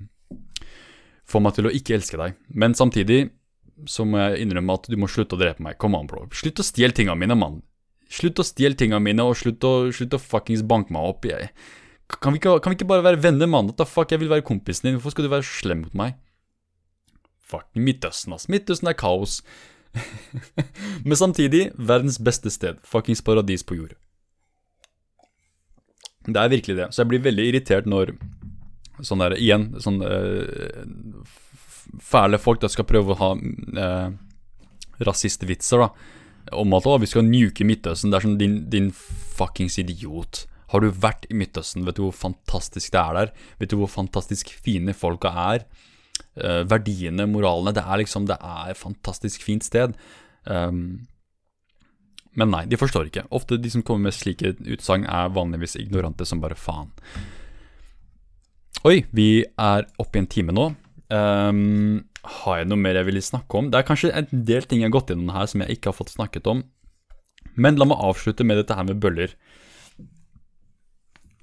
få meg til å ikke elske deg. Men samtidig så må jeg innrømme at du må slutte å drepe meg. Come on, bro. Slutt å stjele tinga mine, mann. Slutt å stjele tinga mine, og slutt å, slutt å fuckings banke meg opp. Jeg, kan vi, ikke, kan vi ikke bare være venner, mann? What the fuck, jeg vil være kompisen din. Hvorfor skal du være slem mot meg? Fuck Midtøsten, ass. Midtøsten er kaos. Men samtidig verdens beste sted. Fuckings paradis på jord. Det er virkelig det. Så jeg blir veldig irritert når sånn der, igjen, sånn øh, fæle folk da skal prøve å ha øh, rasistvitser, da. Om at å, vi skal nuke Midtøsten. Det er sånn din, din fuckings idiot. Har du vært i Midtøsten, vet du hvor fantastisk det er der? Vet du hvor fantastisk fine folka er? Uh, verdiene, moralene Det er liksom Det er et fantastisk fint sted. Um, men nei, de forstår ikke. Ofte de som kommer med slike utsagn, er vanligvis ignorante som bare faen. Oi, vi er oppe i en time nå. Um, har jeg noe mer jeg vil snakke om? Det er kanskje en del ting jeg har gått gjennom her som jeg ikke har fått snakket om. Men la meg avslutte med dette her med bøller.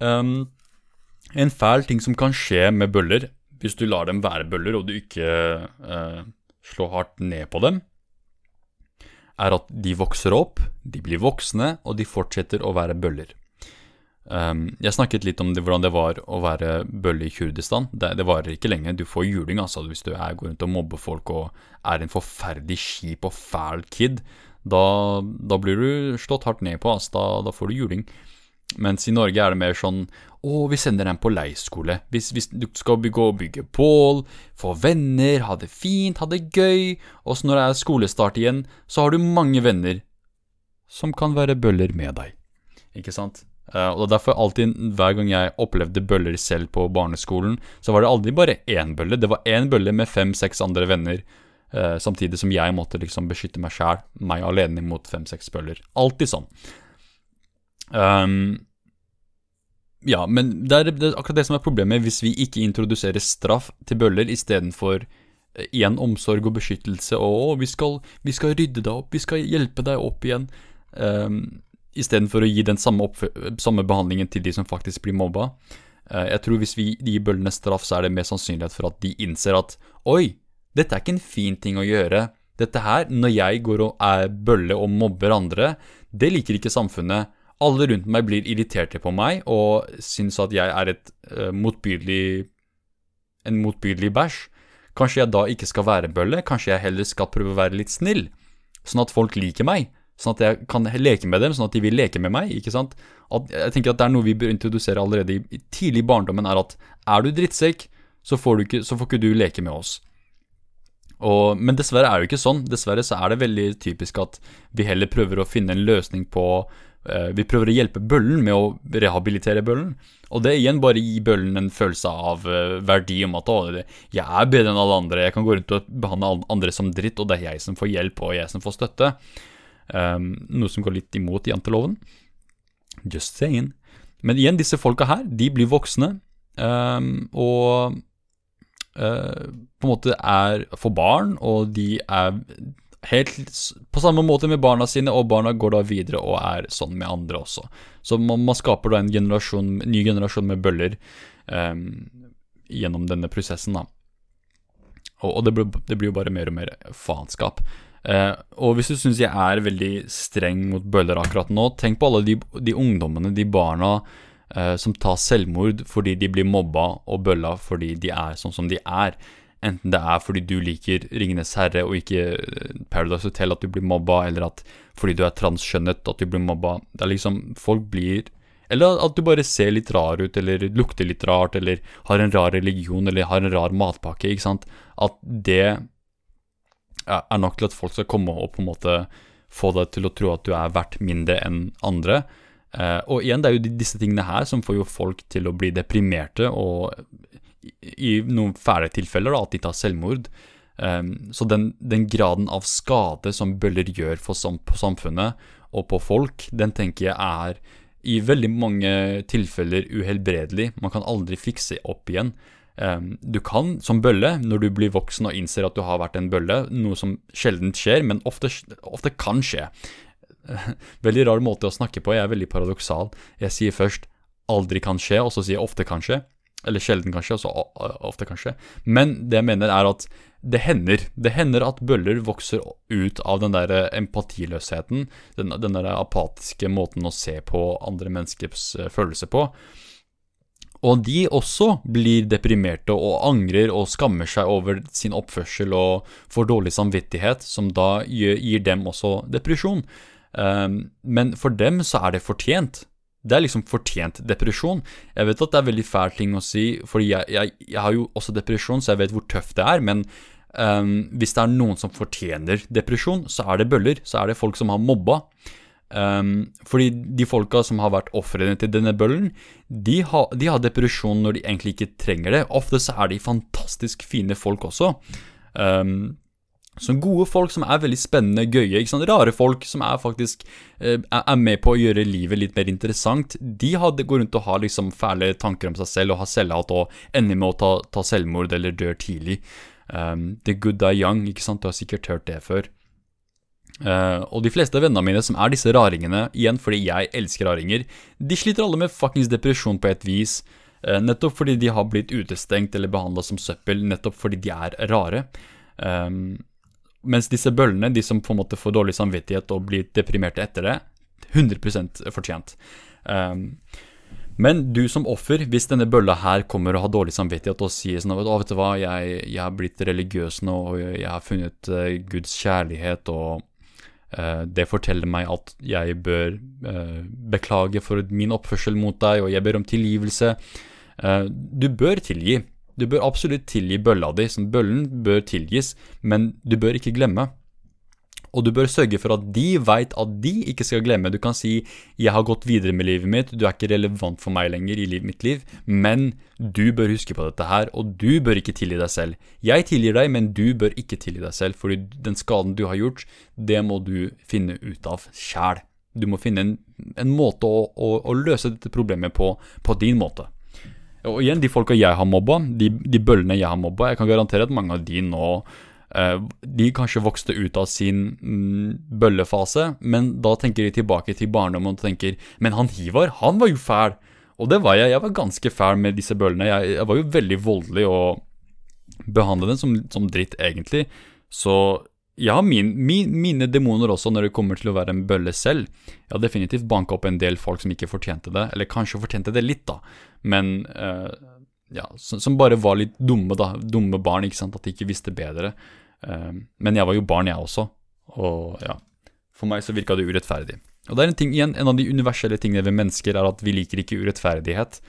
Um, en fæl ting som kan skje med bøller, hvis du lar dem være bøller og du ikke uh, slår hardt ned på dem, er at de vokser opp, de blir voksne, og de fortsetter å være bøller. Um, jeg snakket litt om det, hvordan det var å være bølle i Kurdistan. Det, det varer ikke lenge. Du får juling altså, hvis du er, går rundt og mobber folk og er en forferdelig kjip og fæl kid. Da, da blir du slått hardt ned på. Altså. Da, da får du juling. Mens i Norge er det mer sånn å, vi sender dem på leirskole. Hvis, hvis, du skal gå og bygge bål, få venner, ha det fint, ha det gøy. Og så når det er skolestart igjen, så har du mange venner som kan være bøller med deg. Ikke sant? Uh, og derfor alltid, hver gang jeg opplevde bøller selv på barneskolen, så var det aldri bare én bølle. Det var én bølle med fem-seks andre venner Eh, samtidig som jeg måtte liksom beskytte meg sjæl, meg alene mot fem-seks bøller. Alltid sånn. Um, ja, men det er, det er, akkurat det som er problemet hvis vi ikke introduserer straff til bøller istedenfor uh, igjen omsorg og beskyttelse og vi skal, vi skal rydde deg opp, vi skal hjelpe deg opp igjen. Um, istedenfor å gi den samme, samme, behandlingen til de som faktisk blir mobba. Uh, jeg tror hvis vi gir bøllene straff, så er det mer sannsynlighet for at de innser at oi, dette er ikke en fin ting å gjøre. Dette her, når jeg går og er bølle og mobber andre, det liker ikke samfunnet. Alle rundt meg blir irriterte på meg og syns at jeg er et uh, motbydelig En motbydelig bæsj. Kanskje jeg da ikke skal være bølle, kanskje jeg heller skal prøve å være litt snill, sånn at folk liker meg. Sånn at jeg kan leke med dem, sånn at de vil leke med meg. ikke sant? At, jeg tenker at det er noe vi bør introdusere allerede i, tidlig i barndommen, er at er du drittsekk, så får, du ikke, så får ikke du leke med oss. Og, men dessverre er det jo ikke sånn. Dessverre så er det veldig typisk at vi heller prøver å finne en løsning på Vi prøver å hjelpe bøllen med å rehabilitere bøllen. Og det igjen bare gir bøllen en følelse av uh, verdi om at å, jeg er bedre enn alle andre, jeg kan gå rundt og behandle andre som dritt, og det er jeg som får hjelp, og jeg som får støtte. Um, noe som går litt imot janteloven. Just saying. Men igjen, disse folka her, de blir voksne, um, og uh, på en måte er for barn, og de er helt på samme måte med barna sine, og barna går da videre og er sånn med andre også. Så man, man skaper da en generasjon, ny generasjon med bøller um, gjennom denne prosessen, da. Og, og det, blir, det, blir, jo bare mer og mer faenskap. Uh, og hvis du syns jeg er veldig streng mot bøller akkurat nå, tenk på alle de, de ungdommene, de barna, uh, som tar selvmord fordi de blir mobba, og bølla fordi de er sånn som de er. Enten det er fordi du liker Ringenes herre og ikke eh, Paradise Hotel at du blir mobba, eller at fordi du er transkjønnet at du blir mobba. Det er liksom Folk blir Eller at du bare ser litt rar ut, eller lukter litt rart, eller har en rar religion, eller har en rar matpakke, ikke sant. At det er nok til at folk skal komme og på en måte få deg til å tro at du er verdt mindre enn andre. Uh, og igjen, det er jo disse tingene her som får jo folk til å bli deprimerte og i noen fæle tilfeller da, at de tar selvmord. Um, så den, den, graden av skade som bøller gjør for sam samfunnet og på folk, den tenker jeg er i veldig mange tilfeller uhelbredelig. Man kan aldri fikse opp igjen. Um, du kan som bølle, når du blir voksen og innser at du har vært en bølle, noe som sjelden skjer, men ofte, ofte kan skje. veldig rar måte å snakke på, jeg er veldig paradoksal. Jeg sier først 'aldri kan skje', og så sier jeg 'ofte kan skje'. Eller sjelden, kanskje, Altså ofte, kanskje. Men det jeg mener, er at det hender. Det hender at bøller vokser ut av den der empatiløsheten, den, den der apatiske måten å se på andre menneskers eh, følelser på. Og de også blir deprimerte og angrer og skammer seg over sin oppførsel og får dårlig samvittighet, som da gir dem også depresjon. Um, men for dem så er det fortjent. Det er liksom fortjent depresjon. Jeg vet at det er veldig fæl ting å si, for jeg, jeg, jeg, har jo også depresjon, så jeg vet hvor tøft det er. Men um, hvis det er noen som fortjener depresjon, så er det bøller. Så er det folk som har mobba. Um, fordi de folka som har vært ofrene til denne bøllen, de har, de har, depresjon når de egentlig ikke trenger det. Ofte så er de fantastisk fine folk også. Um, så gode folk som er veldig spennende, gøye, ikke sant? rare folk som er faktisk eh, er med på å gjøre livet litt mer interessant. De hadde, går rundt og har liksom fæle tanker om seg selv og har selvhat og ender med å ta, ta selvmord eller dør tidlig. Um, the good die young, ikke sant, du har sikkert hørt det før. Uh, og de fleste av vennene mine som er disse raringene, igjen fordi jeg elsker raringer, de sliter alle med fuckings depresjon på et vis. Uh, nettopp fordi de har blitt utestengt eller behandla som søppel, nettopp fordi de er rare. Um, mens disse bøllene, de som på en måte får dårlig samvittighet og blir deprimerte etter det, 100 fortjent. Um, men du som offer, hvis denne bølla her kommer og har dårlig samvittighet og sier sånn Å, vet du hva, jeg, jeg har blitt religiøs nå, og jeg har funnet uh, Guds kjærlighet, og uh, det forteller meg at jeg bør uh, beklage for min oppførsel mot deg, og jeg ber om tilgivelse. du bør tilgi. Du bør absolutt tilgi bølla di, som bøllen bør tilgis, men du bør ikke glemme. Og du bør sørge for at de veit at de ikke skal glemme. Du kan si 'jeg har gått videre med livet mitt', 'du er ikke relevant for meg lenger i mitt liv', men du bør huske på dette her, og du bør ikke tilgi deg selv. Jeg tilgir deg, men du bør ikke tilgi deg selv, fordi den skaden du har gjort, det må du finne ut av sjæl. Du må finne en, en måte å, å, å, løse dette problemet på, på din måte. Og igjen, de folka jeg har mobba, de, de bøllene jeg har mobba, jeg kan garantere at mange av de nå Eh, de kanskje vokste ut av sin mm, bøllefase, men da tenker de tilbake til barndommen og tenker Men han Hivar, han var jo fæl! Og det var jeg. Jeg var ganske fæl med disse bøllene. Jeg, jeg var jo veldig voldelig og behandlet dem som, som dritt, egentlig. Så jeg har min, min, mine demoner også når det kommer til å være en bølle selv. Jeg har definitivt banka opp en del folk som ikke fortjente det, eller kanskje fortjente det litt, da. Men uh, ja, som, som, bare var litt dumme, da. Dumme barn, ikke sant. At de ikke visste bedre. Uh, men jeg var jo barn, jeg også. Og ja, for meg så virka det urettferdig. Og det er en ting igjen, en av de universelle tingene ved mennesker er at vi liker ikke urettferdighet.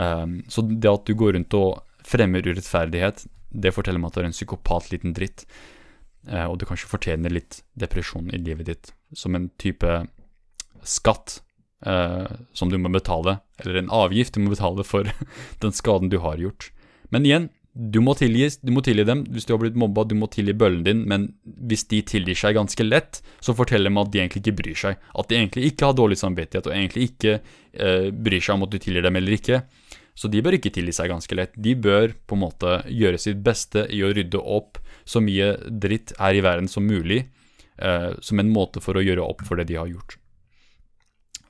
Ehm, så det at du går rundt og fremmer urettferdighet, det forteller meg at du er en psykopat liten dritt. Eh, og du kanskje fortjener litt depresjon i livet ditt som en type skatt eh, som du må betale, eller en avgift du må betale for den skaden du har gjort. Men igjen, du må, tilgi, du må tilgi dem hvis du har blitt mobba, du må tilgi bøllen din, men hvis de tilgir seg ganske lett, så forteller de at de egentlig ikke bryr seg. At de egentlig ikke har dårlig samvittighet, og egentlig ikke eh, bryr seg om at du tilgir dem eller ikke. Så de bør ikke tilgi seg ganske lett. De bør på en måte gjøre sitt beste i å rydde opp så mye dritt her i verden som mulig, eh, som en måte for å gjøre opp for det de har gjort.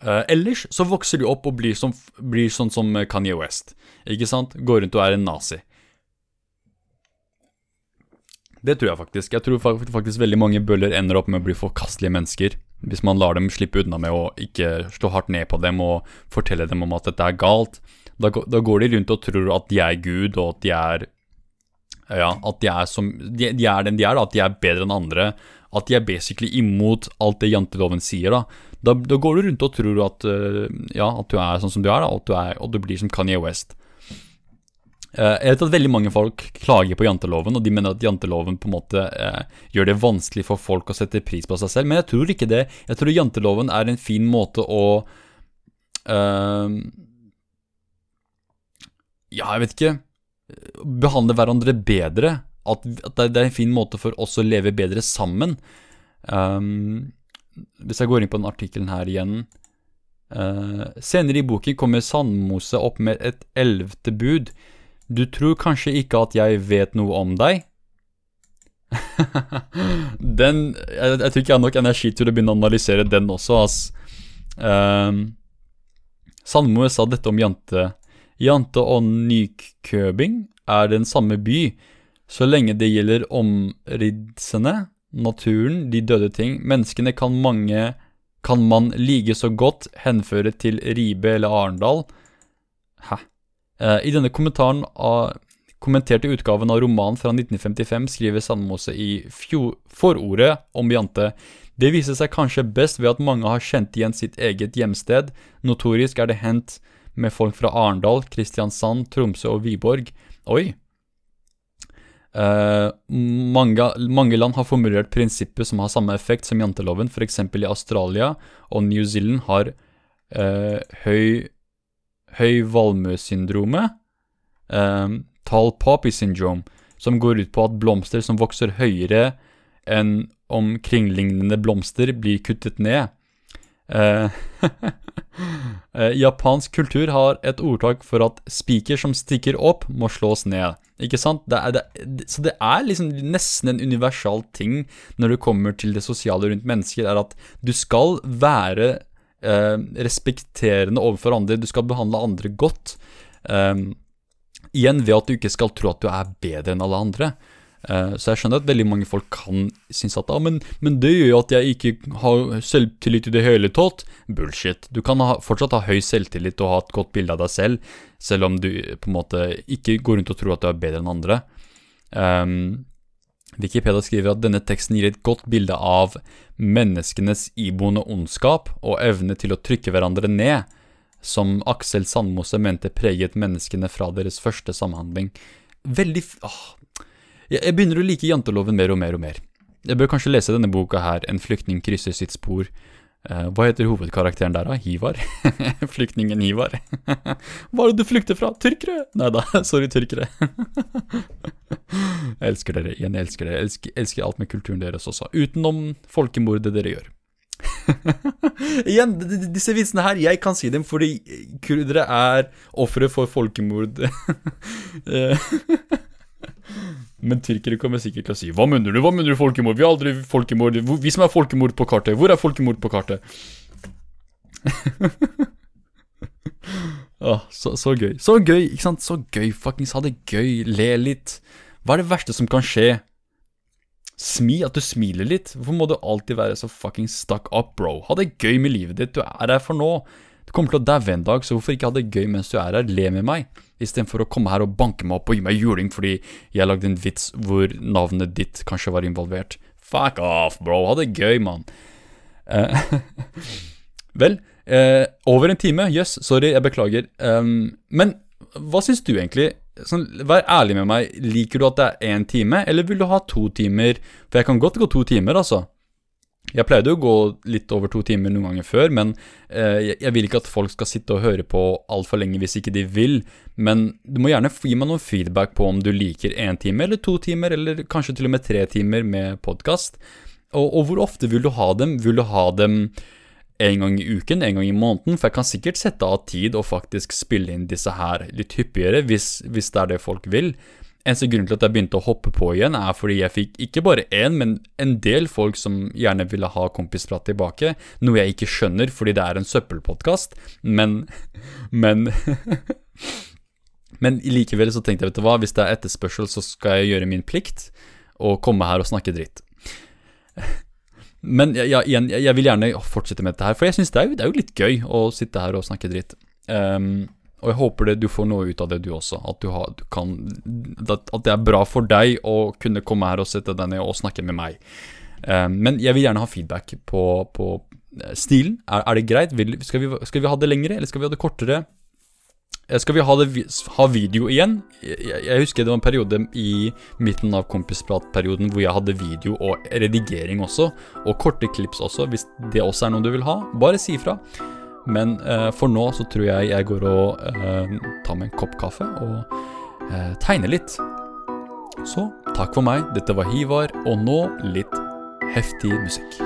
Eh, ellers så vokser de opp og blir, som, blir sånn som Kanye West. Ikke sant? Går rundt og er en nazi. Det tror jeg faktisk. Jeg tror faktisk veldig mange bøller ender opp med å bli forkastelige mennesker. Hvis man lar dem slippe unna med å ikke slå hardt ned på dem og fortelle dem om at dette er galt. Da, da går de rundt og tror at de er Gud, og at de er Ja, at de er som De, de er den de er, da. At de er bedre enn andre. At de er basically imot alt det janteloven sier, da. Da, da går du rundt og tror at, uh, ja, at du er sånn som du er, da, og at du, er, og du blir som Kanye West. Eh, jeg vet at veldig mange folk klager på janteloven, og de mener at janteloven på en måte eh, gjør det vanskelig for folk å sette pris på seg selv, men jeg tror ikke det. Jeg tror janteloven er en fin måte å eh, Ja, jeg vet ikke Behandle hverandre bedre. At, at, det er en fin måte for oss å leve bedre sammen. Um, hvis jeg går inn på den artikkelen her igjen uh, Senere i boken kommer Sandmose opp med et ellevte bud du tror kanskje ikke at jeg vet noe om deg? den jeg, jeg, tror ikke jeg har nok energi til å begynne å analysere den også, ass. Um, Sandmoe sa dette om Jante. Jante og Nykøbing er den samme by, så lenge det gjelder omridsene, naturen, de døde ting. Menneskene kan mange kan man like så godt henføre til Ribe eller Arendal. Hæ? Eh, I denne kommentaren av kommenterte utgaven av romanen fra 1955 skriver Sandmose i forordet om Jante det viser seg kanskje best ved at mange har kjent igjen sitt eget hjemsted. Notorisk er det hendt med folk fra Arendal, Kristiansand, Tromsø og Viborg. Oi. Uh, mange, mange, land har formulert prinsipper som har samme effekt som janteloven. F.eks. i Australia og New Zealand har uh, høy høy valmuesyndromet, um, tall poppy syndrome, som går ut på at blomster som vokser høyere enn omkringlignende blomster, blir kuttet ned. Uh, japansk kultur har et ordtak for at spiker som stikker opp, må slås ned. Ikke sant? Det er, det, så det er liksom nesten en universal ting når det kommer til det sosiale rundt mennesker, er at du skal være eh, respekterende overfor andre. Du skal behandle andre godt. Eh, igjen ved at du ikke skal tro at du er bedre enn alle andre. Eh, så jeg skjønner at veldig mange folk kan synes at ah, men, men det gjør jo at jeg ikke har selvtillit i det hele tatt. Bullshit. Du kan ha, fortsatt ha høy selvtillit og ha et godt bilde av deg selv, selv om du på en måte ikke går rundt og tror at du er bedre enn andre. Um, Wikipedia skriver at denne teksten gir et godt bilde av menneskenes iboende ondskap og evne til å trykke hverandre ned, som Aksel Sandmose mente preget menneskene fra deres første samhandling. Veldig åh, Jeg begynner å like janteloven mer og mer og mer. Jeg bør kanskje lese denne boka her, 'En flyktning krysser sitt spor'. Eh, hva heter hovedkarakteren der, da? Hivar? Flyktningen Hivar. Hva er det du flykter fra? Tyrkere? Nei da, sorry, tyrkere. jeg elsker dere igjen, jeg elsker dere. Jeg elsker, elsker alt med kulturen deres også, utenom folkemordet dere gjør. Igjen, disse vitsene her, jeg kan si dem fordi kurdere er ofre for folkemord. Men tyrkere kommer sikkert til å si Hva mener du, hva mener du folkemord? Vi har aldri folkemord. Vi som er folkemord på kartet. Hvor er folkemord på kartet? ah, så, så, gøy. Så gøy, ikke sant? Så gøy. Fuckings ha det gøy. Le litt. Hva er det verste som kan skje? Smi, at du smiler litt. Hvorfor må du alltid være så fucking stuck up, bro? Ha det gøy med livet ditt. Du er her for nå. Du kommer til å daue en dag, så hvorfor ikke ha det gøy mens du er her? Le med meg. Istedenfor å komme her og banke meg opp og gi meg juling fordi jeg lagde en vits hvor navnet ditt kanskje var involvert. Fuck off, bro. Ha det gøy, mann. Uh, vel, uh, over en time. Jøss, yes, sorry, jeg beklager. Um, men hva syns du egentlig? Sånn, vær ærlig med meg. Liker du at det er én time, eller vil du ha to timer? For jeg kan godt gå to timer, altså. Jeg pleide å gå litt over to timer noen ganger før, men eh, jeg vil ikke at folk skal sitte og høre på altfor lenge hvis ikke de vil. Men du må gjerne gi meg noen feedback på om du liker én time eller to timer, eller kanskje til og med tre timer med podkast. Og, og, hvor ofte vil du ha dem? Vil du ha dem en gang i uken, en gang i måneden? For jeg kan sikkert sette av tid og faktisk spille inn disse her litt hyppigere, hvis, hvis det er det folk vil. Eneste grunn til at jeg begynte å hoppe på igjen, er fordi jeg fikk ikke bare én, men en del folk som gjerne ville ha kompisprat tilbake. Noe jeg ikke skjønner, fordi det er en søppelpodkast. Men Men Men likevel så tenkte jeg, vet du hva, hvis det er etterspørsel, så skal jeg gjøre min plikt og komme her og snakke dritt. Men jeg, jeg, jeg vil gjerne fortsette med dette her, for jeg syns det, det, er jo litt gøy å sitte her og snakke dritt. Um, og jeg håper det, du får noe ut av det, du også. At, du har, du kan, at, det er bra for deg å kunne komme her og sette deg ned og snakke med meg. Um, men jeg vil gjerne ha feedback på, på eh, stilen. Er, er, det greit? Vil, skal, vi, skal, vi, ha det lengre, eller skal vi ha det kortere? Eh, skal vi ha, det, ha video igjen? Jeg, jeg, husker det var en periode i midten av kompispratperioden hvor jeg hadde video og redigering også, og korte klips også, hvis det også er noe du vil ha. Bare si ifra. Men eh, for nå så tror jeg jeg går og eh, tar meg en kopp kaffe og eh, tegner litt. Så takk for meg. Dette var Hivar, og nå litt heftig musikk.